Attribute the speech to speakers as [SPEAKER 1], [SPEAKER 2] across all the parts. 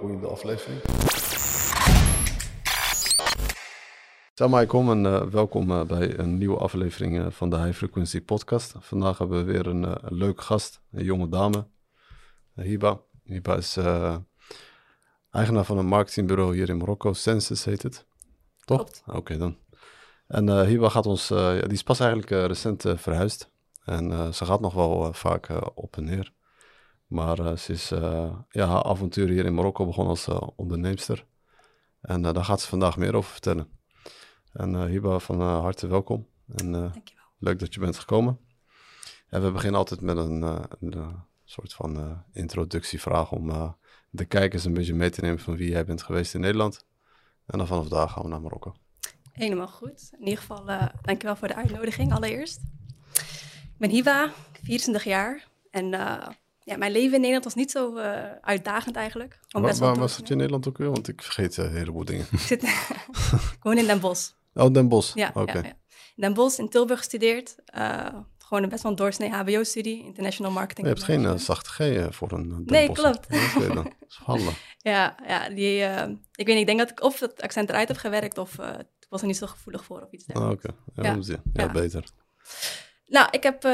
[SPEAKER 1] boeiende aflevering. Salam alaikum en uh, welkom uh, bij een nieuwe aflevering uh, van de High Frequency Podcast. Vandaag hebben we weer een, een leuke gast, een jonge dame, Hiba. Hiba is eigenaar van een marketingbureau hier in Marokko, Census heet het. Toch? Oké okay, dan. En Hiba gaat ons, die is pas eigenlijk recent verhuisd. En ze gaat nog wel vaak op en neer. Maar ze is ja, haar avontuur hier in Marokko begonnen als onderneemster. En daar gaat ze vandaag meer over vertellen. En uh, Hiba, van uh, harte welkom. En, uh,
[SPEAKER 2] Dankjewel.
[SPEAKER 1] Leuk dat je bent gekomen. En we beginnen altijd met een, een soort van introductievraag om de kijkers een beetje mee te nemen van wie jij bent geweest in Nederland. En dan vanaf daar gaan we naar Marokko.
[SPEAKER 2] Helemaal goed. In ieder geval, dankjewel voor de uitnodiging allereerst. Ik ben Hiba, 24 jaar. En ja, mijn leven in Nederland was niet zo uitdagend eigenlijk.
[SPEAKER 1] Waar, waar was het in Nederland ook weer? Want ik vergeet een heleboel dingen.
[SPEAKER 2] ik zit gewoon in Den Bosch.
[SPEAKER 1] Oh, Den Bosch.
[SPEAKER 2] Ja, ja. Den Bosch in Tilburg gestudeerd. Uh, gewoon een best wel een doorsnee HBO-studie, International Marketing.
[SPEAKER 1] je hebt geen zachte G voor een Den
[SPEAKER 2] Nee,
[SPEAKER 1] Bosch.
[SPEAKER 2] klopt.
[SPEAKER 1] Okay, dan. Is
[SPEAKER 2] ja, ja die, ik weet niet, ik denk dat ik of het accent eruit heb gewerkt of ik was er niet zo gevoelig voor of iets dergelijks.
[SPEAKER 1] Ah, oké. Ja, ja. ja, beter.
[SPEAKER 2] Nou, ik heb,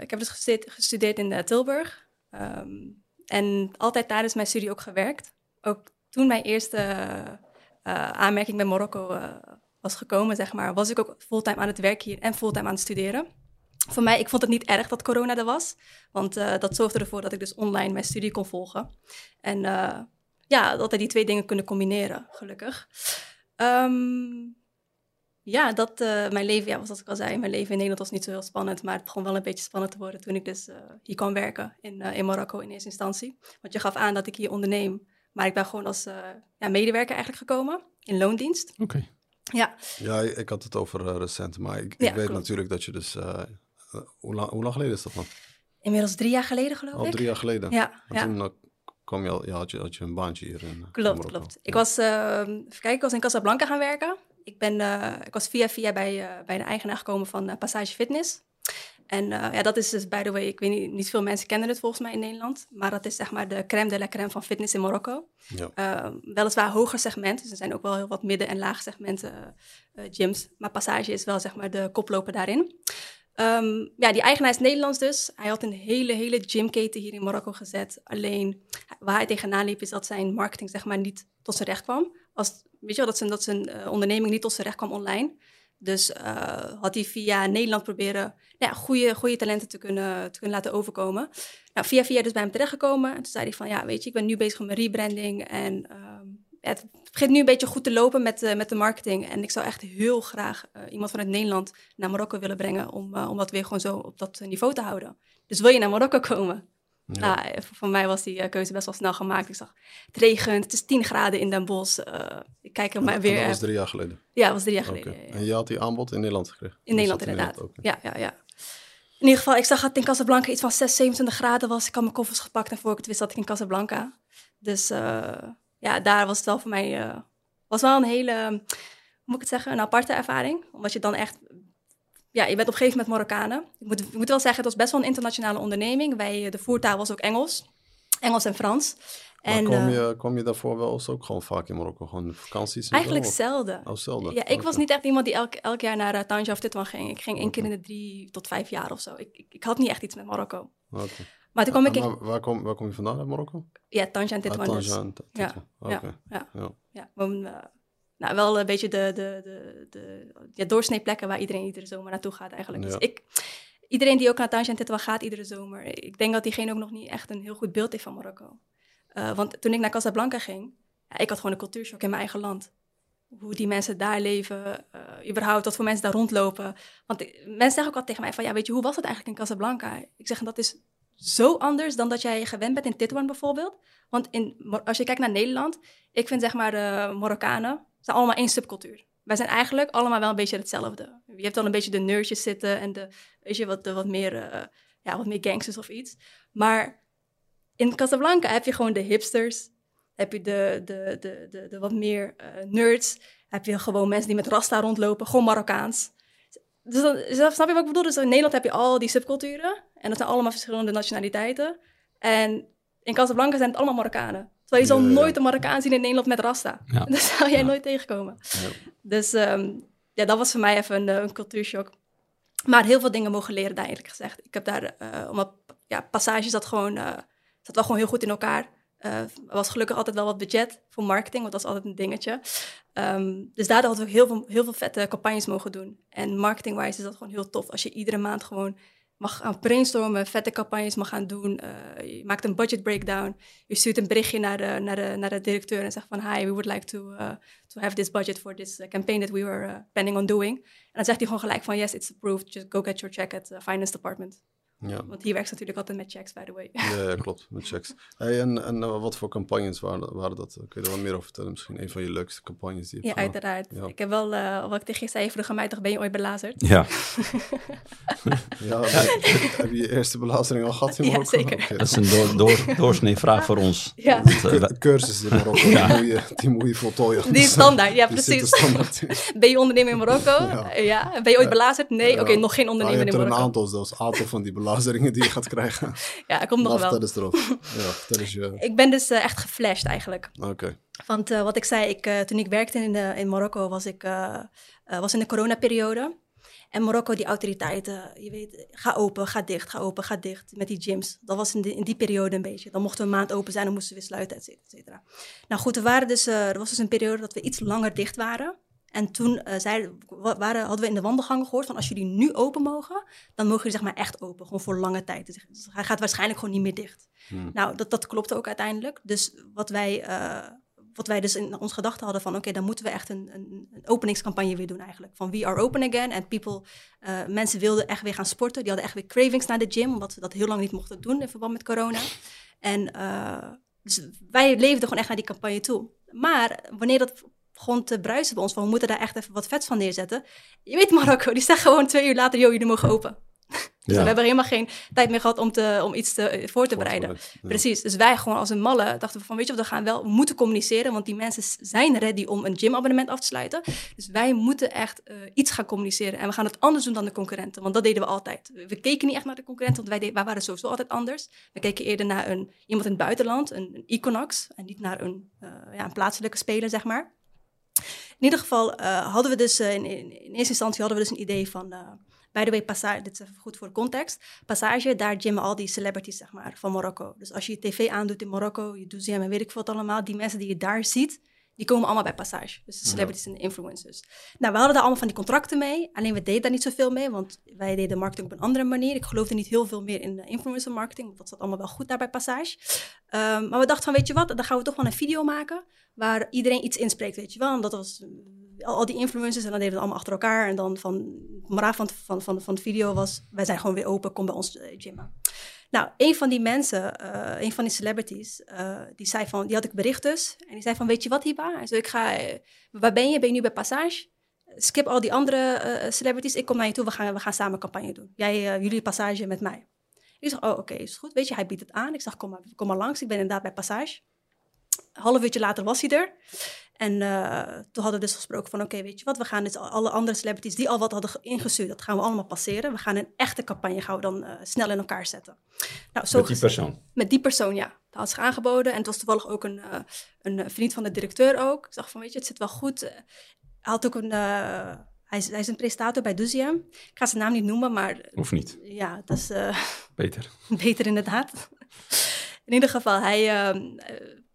[SPEAKER 2] ik heb dus gestudeerd, gestudeerd in Tilburg. Um, en altijd tijdens mijn studie ook gewerkt. Ook toen mijn eerste aanmerking bij Marokko was gekomen, zeg maar, was ik ook fulltime aan het werk hier en fulltime aan het studeren. Voor mij, ik vond het niet erg dat corona er was, want uh, dat zorgde ervoor dat ik dus online mijn studie kon volgen. En ja, dat we die twee dingen kunnen combineren, gelukkig. Um, ja, dat, uh, mijn leven, ja, zoals ik al zei, mijn leven in Nederland was niet zo heel spannend, maar het begon wel een beetje spannend te worden toen ik dus hier kwam werken in, in Marokko in eerste instantie. Want je gaf aan dat ik hier onderneem, maar ik ben gewoon als ja, medewerker eigenlijk gekomen in loondienst.
[SPEAKER 1] Oké. Okay.
[SPEAKER 2] Ja.
[SPEAKER 1] ja, ik had het over uh, recent, maar ik, ik
[SPEAKER 2] Ja,
[SPEAKER 1] weet
[SPEAKER 2] klopt.
[SPEAKER 1] natuurlijk dat je dus... Uh, uh, hoe, lang, hoe lang geleden is dat dan?
[SPEAKER 2] Inmiddels drie jaar geleden, geloof
[SPEAKER 1] Al
[SPEAKER 2] ik.
[SPEAKER 1] drie jaar geleden?
[SPEAKER 2] Ja,
[SPEAKER 1] En
[SPEAKER 2] ja.
[SPEAKER 1] toen uh, kwam je al, ja, had, je, had je een baantje hier in
[SPEAKER 2] Klopt, klopt. Ik
[SPEAKER 1] Ja.
[SPEAKER 2] was, uh, even kijken, ik was in Casablanca gaan werken. Ik, ben, uh, ik was via via bij, uh, bij de eigenaar gekomen van uh, Passage Fitness. En ja, dat is dus, by the way, ik weet niet, niet veel mensen kennen het volgens mij in Nederland. Maar dat is zeg maar de crème de la crème van fitness in Marokko.
[SPEAKER 1] Ja.
[SPEAKER 2] Uh, weliswaar hoger segment, dus er zijn ook wel heel wat midden- en laag segmenten gyms. Maar Passage is wel zeg maar de koploper daarin. Um, ja, die eigenaar is Nederlands dus. Hij had een hele, hele gymketen hier in Marokko gezet. Alleen waar hij tegenaan liep is dat zijn marketing zeg maar niet tot zijn recht kwam. Weet je wel, dat zijn, dat zijn uh, onderneming niet tot zijn recht kwam online. Dus uh, had hij via Nederland proberen nou ja, goede, goede talenten te kunnen, te laten overkomen. Nou, via via dus bij hem terechtgekomen. En toen zei hij van, ja, weet je, ik ben nu bezig met mijn rebranding. En um, het begint nu een beetje goed te lopen met, uh, met de marketing. En ik zou echt heel graag iemand vanuit Nederland naar Marokko willen brengen... om, om dat weer gewoon zo op dat niveau te houden. Dus wil je naar Marokko komen? Ja. Nou, voor mij was die keuze best wel snel gemaakt. Ik zag, het regent, het is 10 graden in Den Bosch. Uh, ik kijk er maar weer...
[SPEAKER 1] dat was drie jaar geleden?
[SPEAKER 2] Ja, dat was drie jaar geleden.
[SPEAKER 1] Okay. Ja, ja. En je had die aanbod in Nederland gekregen?
[SPEAKER 2] In Nederland
[SPEAKER 1] in
[SPEAKER 2] inderdaad,
[SPEAKER 1] Nederland
[SPEAKER 2] ja, ja, ja. In ieder geval, ik zag dat in Casablanca iets van 6, 27 graden was. Ik had mijn koffers gepakt en voor ik het wist zat ik in Casablanca. Dus uh, ja, daar was het wel voor mij... Uh, was wel een hele, hoe moet ik het zeggen, een aparte ervaring. Omdat je dan echt ja, je bent op een gegeven moment Marokkanen. Ik moet, ik moet wel zeggen, het was best wel een internationale onderneming. Wij, de voertaal was ook Engels. Engels en Frans. En,
[SPEAKER 1] kwam,
[SPEAKER 2] uh,
[SPEAKER 1] je, kwam je daarvoor wel eens ook gewoon vaak in Marokko? Gewoon vakanties? En
[SPEAKER 2] eigenlijk
[SPEAKER 1] zo,
[SPEAKER 2] zelden.
[SPEAKER 1] Oh, zelden?
[SPEAKER 2] Ja, ik okay. was niet echt iemand die elk, elk jaar naar uh, Tanja of Titwan ging. Ik ging één okay. keer in de drie tot vijf jaar of zo. Ik, ik, ik had niet echt iets met Marokko.
[SPEAKER 1] Okay.
[SPEAKER 2] Maar toen kwam ik... In...
[SPEAKER 1] Maar waar, kom, waar kom je vandaan uit Marokko?
[SPEAKER 2] Ja, Tanja en Titwan.
[SPEAKER 1] Ah,
[SPEAKER 2] dus.
[SPEAKER 1] Tanja en Titwan.
[SPEAKER 2] Ja, ja, ja, ja. ja. Uh, nou, wel een beetje de, de, de, de ja, doorsnee plekken waar iedereen iedere zomer naartoe gaat eigenlijk.
[SPEAKER 1] Ja.
[SPEAKER 2] Dus ik, iedereen die ook naar Tanja en Titwa gaat iedere zomer, ik denk dat diegene ook nog niet echt een heel goed beeld heeft van Marokko. Uh, want toen ik naar Casablanca ging, ja, ik had gewoon een cultuurshock in mijn eigen land. Hoe die mensen daar leven, uh, überhaupt wat voor mensen daar rondlopen. Want ik, mensen zeggen ook altijd tegen mij van, ja, weet je, hoe was het eigenlijk in Casablanca? Ik zeg, dat is zo anders dan dat jij gewend bent in Titwan bijvoorbeeld. Want in, als je kijkt naar Nederland, ik vind zeg maar de Marokkanen, zijn allemaal één subcultuur. Wij zijn eigenlijk allemaal wel een beetje hetzelfde. Je hebt dan een beetje de nerdjes zitten en de, weet je, wat, de, wat, meer, uh, ja, wat meer gangsters of iets. Maar in Casablanca heb je gewoon de hipsters, heb je de, de, de, de, wat meer uh, nerds, heb je gewoon mensen die met rasta rondlopen, gewoon Marokkaans. Dus dan, snap je wat ik bedoel? Dus in Nederland heb je al die subculturen en dat zijn allemaal verschillende nationaliteiten. En in Casablanca zijn het allemaal Marokkanen. Terwijl je zal nooit een Marokkaan zien in Nederland met rasta.
[SPEAKER 3] Ja.
[SPEAKER 2] Dat zou jij
[SPEAKER 3] Ja.
[SPEAKER 2] nooit tegenkomen.
[SPEAKER 1] Ja.
[SPEAKER 2] Dus ehm, ja, dat was voor mij even een, eh, een cultuurshock. Maar heel veel dingen mogen leren daar eerlijk gezegd. Ik heb daar, eh omdat ja, Passage zat gewoon, eh, zat wel gewoon heel goed in elkaar. Er was gelukkig altijd wel wat budget voor marketing, want dat is altijd een dingetje. Ehm, dus daardoor hadden we heel veel, heel veel vette campagnes mogen doen. En marketing-wise is dat gewoon heel tof. Als je iedere maand gewoon mag gaan brainstormen, vette campagnes mag gaan doen. eh, je maakt een budget breakdown. Je stuurt een berichtje naar de, naar de, naar de directeur en zegt van... Hi, we would like to, uh, to have this budget for this uh, campaign that we were planning on doing. En dan zegt hij gewoon gelijk van... Yes, it's approved. Just go get your check at the finance department.
[SPEAKER 1] Ja,
[SPEAKER 2] Want hier werkt ze natuurlijk altijd met checks, by the way.
[SPEAKER 1] ja, ja, klopt, met checks. Hey, en en eh, wat voor campagnes waren, waren dat? Kun je er wat meer over vertellen? Misschien een van je leukste campagnes die je
[SPEAKER 2] Ja,
[SPEAKER 1] hebt
[SPEAKER 2] uiteraard.
[SPEAKER 1] Ja.
[SPEAKER 2] Ik heb wel, uh, wat ik tegen je zei, vroeg aan mij toch, ben je ooit belazerd?
[SPEAKER 3] Ja,
[SPEAKER 1] Ja, heb, heb je je eerste belazering al gehad in
[SPEAKER 2] Ja,
[SPEAKER 1] Marokko?
[SPEAKER 2] zeker.
[SPEAKER 1] Oké.
[SPEAKER 3] dat is een door, door, doorsnee vraag voor ons.
[SPEAKER 2] Ja.
[SPEAKER 3] Want, eh,
[SPEAKER 1] Cursus in Marokko,
[SPEAKER 3] Ja.
[SPEAKER 1] die, moet je, die moet je voltooien.
[SPEAKER 2] Die is standaard, ja precies.
[SPEAKER 1] standaard in.
[SPEAKER 2] Ben je ondernemer in Marokko?
[SPEAKER 1] Ja.
[SPEAKER 2] Eh, Ja. Ben je ooit belazerd? Nee?
[SPEAKER 1] Ja.
[SPEAKER 2] Oké, nog geen
[SPEAKER 1] Nou, je
[SPEAKER 2] ondernemer
[SPEAKER 1] hebt
[SPEAKER 2] in
[SPEAKER 1] er een
[SPEAKER 2] Marokko.
[SPEAKER 1] aantal zelfs, aantal van die belazeringen die je gaat krijgen.
[SPEAKER 2] Ja, ik kom nog wel.
[SPEAKER 1] vertel eens erop. Ja, eens je...
[SPEAKER 2] Ik ben dus eh, echt geflasht eigenlijk.
[SPEAKER 1] Oké.
[SPEAKER 2] Want eh, wat ik zei, ik, eh, toen ik werkte in, eh, in Marokko, was ik eh, eh, was in de coronaperiode. En Marokko, die autoriteiten, je weet, ga open, ga dicht, ga open, ga dicht. Met die gyms. Dat was in, die- in die periode een beetje. Dan mochten we een maand open zijn, dan moesten we weer sluiten, et cetera, et cetera. Nou goed, er, waren dus, eh, er was dus een periode dat we iets langer dicht waren. En toen eh, waren, hadden we in de wandelgangen gehoord van als jullie nu open mogen, dan mogen jullie zeg maar echt open, gewoon voor lange tijd. Dus hij gaat waarschijnlijk gewoon niet meer dicht.
[SPEAKER 1] Hmm.
[SPEAKER 2] Nou, dat, dat klopte ook uiteindelijk. Dus wat wij, eh, wat wij dus in ons gedachten hadden van... oké, dan moeten we echt een, een, een openingscampagne weer doen eigenlijk. Van we are open again. En people, eh, mensen wilden echt weer gaan sporten. Die hadden echt weer cravings naar de gym... omdat ze dat heel lang niet mochten doen in verband met corona. En dus wij leefden gewoon echt naar die campagne toe. Maar wanneer dat begon te bruisen bij ons... van we moeten daar echt even wat vets van neerzetten... je weet Marokko, die zeggen gewoon twee uur later... joh, jullie mogen open. Dus
[SPEAKER 1] Ja.
[SPEAKER 2] we hebben helemaal geen tijd meer gehad om, te, om iets te, voor te bereiden.
[SPEAKER 1] Ja.
[SPEAKER 2] Precies, dus wij gewoon als een malle dachten we van, weet je wat, we gaan wel we moeten communiceren, want die mensen zijn ready om een gymabonnement af te sluiten. Dus wij moeten echt eh, iets gaan communiceren en we gaan het anders doen dan de concurrenten, want dat deden we altijd. We, keken niet echt naar de concurrenten, want wij, deden, wij waren sowieso altijd anders. We keken eerder naar een, iemand in het buitenland, een, een Econox, en niet naar een, eh, ja, een plaatselijke speler, zeg maar. In ieder geval eh, hadden we dus, eh, in, in, eerste instantie hadden we dus een idee van... eh by the way, Passage, dit is goed voor context. Passage, daar gymmen al die celebrities, zeg maar, van Marokko. Dus als je je tv aandoet in Marokko, je doet en weet ik wat allemaal, die mensen die je daar ziet, die komen allemaal bij Passage. Dus de celebrities en de influencers. Nou, we hadden daar allemaal van die contracten mee. Alleen we deden daar niet zoveel mee, want wij deden marketing op een andere manier. Ik geloofde niet heel veel meer in de influencer marketing, want dat zat allemaal wel goed daar bij Passage. Ehm, maar we dachten van, weet je wat, dan gaan we toch wel een video maken waar iedereen iets inspreekt, weet je wel. Omdat dat was eh, al, al die influencers en dan deden we het allemaal achter elkaar. En dan van, het moraal van, van, van, van de video was, wij zijn gewoon weer open, kom bij ons eh, gymmen. Nou, een van die mensen, eh, een van die celebrities, eh, die zei van, die had ik bericht dus. En die zei van, weet je wat Hiba? Hij ik ga, eh, waar ben je? Ben je nu bij Passage? Skip al die andere celebrities, ik kom naar je toe, we gaan, we gaan samen campagne doen. Jij, jullie Passage met mij. Ik zeg, oh oké, is goed. Weet je, hij biedt het aan. Ik zeg, kom maar, kom maar langs. Ik ben inderdaad bij Passage. Een half uurtje later was hij er. En eh, toen hadden we dus gesproken van, oké, weet je wat, we gaan dus alle andere celebrities die al wat hadden ge- ingestuurd, dat gaan we allemaal passeren. We gaan een echte campagne gaan we dan eh, snel in elkaar zetten. Nou, zo
[SPEAKER 3] Met die persoon.
[SPEAKER 2] met die persoon, ja. Dat had zich aangeboden. En het was toevallig ook een, eh, een vriend van de directeur ook. Ik dacht van, weet je, het zit wel goed. Hij had ook een... hij, is, hij is een presentator bij Duzium. Ik ga zijn naam niet noemen, maar
[SPEAKER 3] Of niet?
[SPEAKER 2] ja, dat is
[SPEAKER 3] Beter.
[SPEAKER 2] beter inderdaad. In ieder geval, hij... eh, eh,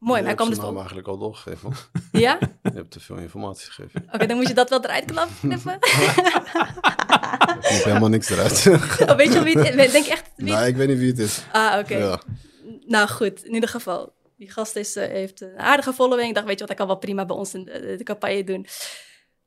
[SPEAKER 2] mooi, maar kwam dus...
[SPEAKER 1] naam
[SPEAKER 2] op-
[SPEAKER 1] eigenlijk al doorgegeven. man.
[SPEAKER 2] Ja?
[SPEAKER 1] Je hebt te veel informatie gegeven.
[SPEAKER 2] Oké, dan moet je dat wel eruit knappen. knippen.
[SPEAKER 1] Ik knip helemaal niks eruit.
[SPEAKER 2] oh, weet je wie het is? Denk echt... Wie...
[SPEAKER 1] nee, ik weet niet wie het is.
[SPEAKER 2] Ah, oké.
[SPEAKER 1] Ja.
[SPEAKER 2] Nou goed, in ieder geval. Die gast is, eh, heeft een aardige following. Ik dacht, weet je wat, hij kan wel prima bij ons in de, de campagne doen.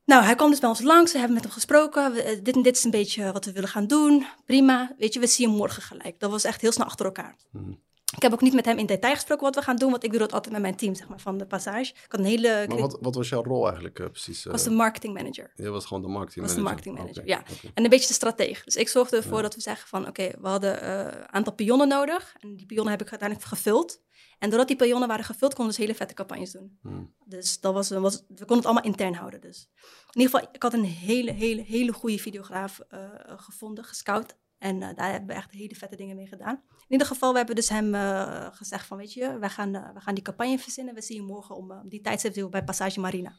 [SPEAKER 2] Nou, hij kwam dus bij ons langs. We hebben met hem gesproken. We- eh, dit en dit is een beetje wat we willen gaan doen. Prima. Weet je, we zien hem morgen gelijk. Dat was echt heel snel achter elkaar.
[SPEAKER 1] Mhm.
[SPEAKER 2] Ik heb ook niet met hem in detail gesproken wat we gaan doen. Want ik doe dat altijd met mijn team, zeg maar, van de passage. Ik had een hele...
[SPEAKER 1] Maar wat, wat was jouw rol eigenlijk eh, precies?
[SPEAKER 2] Ik
[SPEAKER 1] eh?
[SPEAKER 2] was de marketing manager.
[SPEAKER 1] Jij was gewoon de marketing
[SPEAKER 2] was de
[SPEAKER 1] manager.
[SPEAKER 2] marketing manager, ja. En een beetje de strateeg. Dus ik zorgde ervoor
[SPEAKER 1] Ja.
[SPEAKER 2] dat we zeggen van... oké, we hadden eh, een aantal pionnen nodig. En die pionnen heb ik uiteindelijk gevuld. En doordat die pionnen waren gevuld... konden we dus hele vette campagnes doen.
[SPEAKER 1] Mhm.
[SPEAKER 2] Dus dat was, was, we konden het allemaal intern houden dus. In ieder geval, ik had een hele, hele, hele goede videograaf eh, gevonden, gescout. En eh, daar hebben we echt hele vette dingen mee gedaan. In ieder geval, we hebben dus hem eh, gezegd van, weet je, gaan, eh, we gaan die campagne verzinnen. We zien je morgen om eh, die tijdstip bij Passage Marina.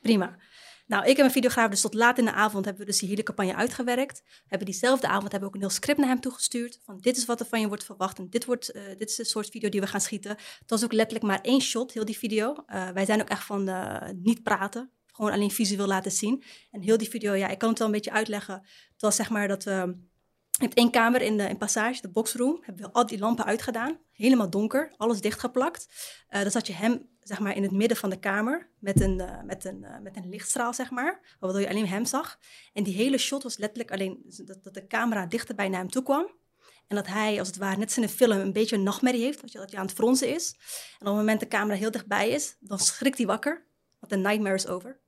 [SPEAKER 2] Prima. Nou, ik en mijn videograaf, dus tot laat in de avond hebben we dus die hele campagne uitgewerkt. Hebben diezelfde avond hebben we ook een heel script naar hem toegestuurd. Van dit is wat er van je wordt verwacht en dit, wordt, dit is de soort video die we gaan schieten. Het was ook letterlijk maar één shot, heel die video. Wij zijn ook echt van niet praten, gewoon alleen visueel laten zien. En heel die video, ja, ik kan het wel een beetje uitleggen. Het was zeg maar dat we... Je hebt één kamer in de in Passage, de boxroom. Hebben we al die lampen uitgedaan. Helemaal donker, alles dichtgeplakt. Eh dan zat je hem zeg maar, in het midden van de kamer met een, eh, met een, eh, met een lichtstraal, zeg maar. Waardoor je alleen hem zag. En die hele shot was letterlijk alleen dat, dat de camera dichterbij naar hem toe kwam. En dat hij, als het ware, net in een film, een beetje een nachtmerrie heeft. Dat je, dat aan het fronsen is. En op het moment de camera heel dichtbij is, dan schrikt hij wakker. Want de nightmare is over.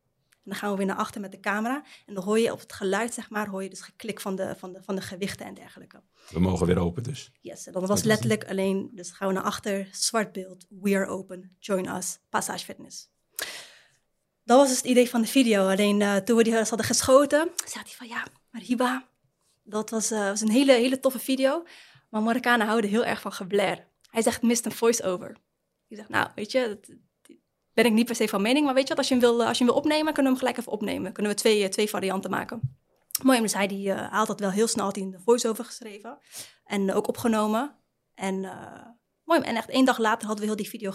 [SPEAKER 2] En dan gaan we weer naar achter met de camera. En dan hoor je op het geluid, zeg maar, hoor je dus geklik van de, van de, van de gewichten en dergelijke.
[SPEAKER 3] We mogen weer open dus.
[SPEAKER 2] Yes, en dat was letterlijk alleen, dus gaan we naar achter, zwart beeld, we are open, join us, Passage Fitness. Dat was dus het idee van de video. Alleen eh, toen we die hadden geschoten, zei hij van ja, maar Hiba, dat was, eh, was een hele, hele toffe video. Maar Marokkanen houden heel erg van gebler. Hij zegt, mist een voice-over. Ik zeg, nou, weet je, dat ben ik niet per se van mening. Maar weet je wat, als je hem wil, als je hem wil opnemen, kunnen we hem gelijk even opnemen. Kunnen we twee, eh, twee varianten maken. Mooi, dus hij die, eh, had dat wel heel snel had hij een voice-over geschreven. En eh, ook opgenomen. En eh, mooi, en echt één dag later hadden we heel die video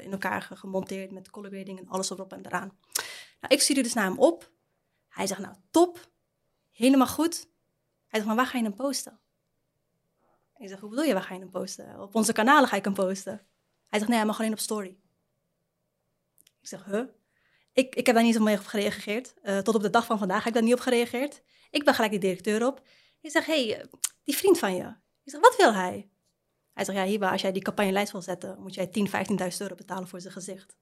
[SPEAKER 2] in elkaar ge- gemonteerd met color grading en alles erop en eraan. Nou, ik stuurde dus naar hem op. Hij zegt, nou, top. Helemaal goed. Hij zegt, maar waar ga je hem posten? Ik zeg, hoe bedoel je, waar ga je hem posten? Op onze kanalen ga ik hem posten. Hij zegt, nee, hij mag alleen op story. Ik zeg, huh? Ik, ik heb daar niet op gereageerd. Eh, tot op de dag van vandaag heb ik daar niet op gereageerd. Ik ben gelijk de directeur op. Ik zeg, hey, die vriend van je. Ik zeg, wat wil hij? Hij zegt, ja, Hiba, als jij die campagne lijst wil zetten, moet jij 10, 15.000 euro betalen voor zijn gezicht.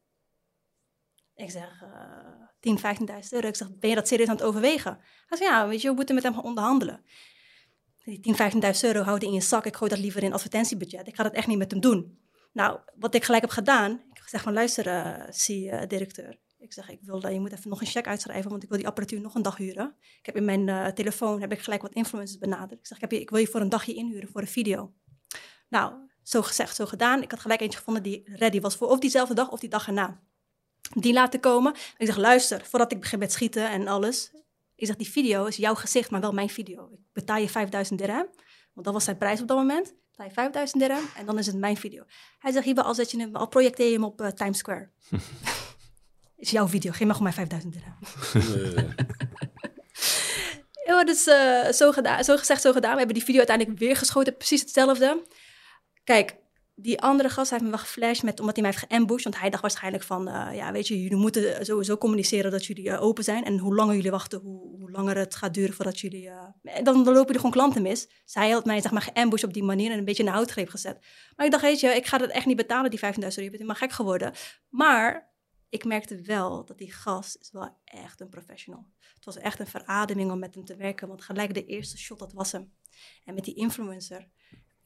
[SPEAKER 2] Ik zeg, uh, 10, 15.000 euro. Ik zeg, ben je dat serieus aan het overwegen? Hij zegt, ja, weet je, we moeten met hem gaan onderhandelen. Die 10, 15.000 euro houden in je zak. Ik gooi dat liever in advertentiebudget. Ik ga dat echt niet met hem doen. Nou, wat ik gelijk heb gedaan, ik zeg van luister, uh, zie-directeur. ik zeg, ik wil je moet even nog een check uitschrijven, want ik wil die apparatuur nog een dag huren. Ik heb in mijn uh, telefoon heb ik gelijk wat influencers benaderd. Ik zeg, ik, heb je, ik wil je voor een dagje inhuren voor een video. Nou, zo gezegd, zo gedaan. Ik had gelijk eentje gevonden die ready was voor of diezelfde dag of die dag erna. Die laten komen. Ik zeg, luister, voordat ik begin met schieten en alles. Ik zeg, die video is jouw gezicht, maar wel mijn video. Ik betaal je 5000 dirham, want dat was zijn prijs op dat moment. Je 5000 dirham en dan is het mijn video. Hij zegt, Hiba, al, zet je hem, al projecteer je hem op uh, Times Square. is jouw video, geef maar gewoon mij 5000 dirham. Ja, dus uh, zo, gedaan, zo gezegd, zo gedaan. We hebben die video uiteindelijk weer geschoten, precies hetzelfde. Kijk, die andere gast heeft me wel geflasht met, omdat hij mij heeft geambushed. Want hij dacht waarschijnlijk van, uh, ja, weet je, jullie moeten sowieso communiceren dat jullie uh, open zijn. En hoe langer jullie wachten, hoe, hoe langer het gaat duren voordat jullie... Uh, dan, dan lopen jullie gewoon klanten mis. Zij had mij, zeg maar, geambushed op die manier en een beetje in de houtgreep gezet. Maar ik dacht, weet je, ik ga dat echt niet betalen, die 50.000 euro. Je bent helemaal gek geworden. Maar ik merkte wel dat die gast is wel echt een professional. Het was echt een verademing om met hem te werken. Want gelijk de eerste shot, dat was hem. En met die influencer...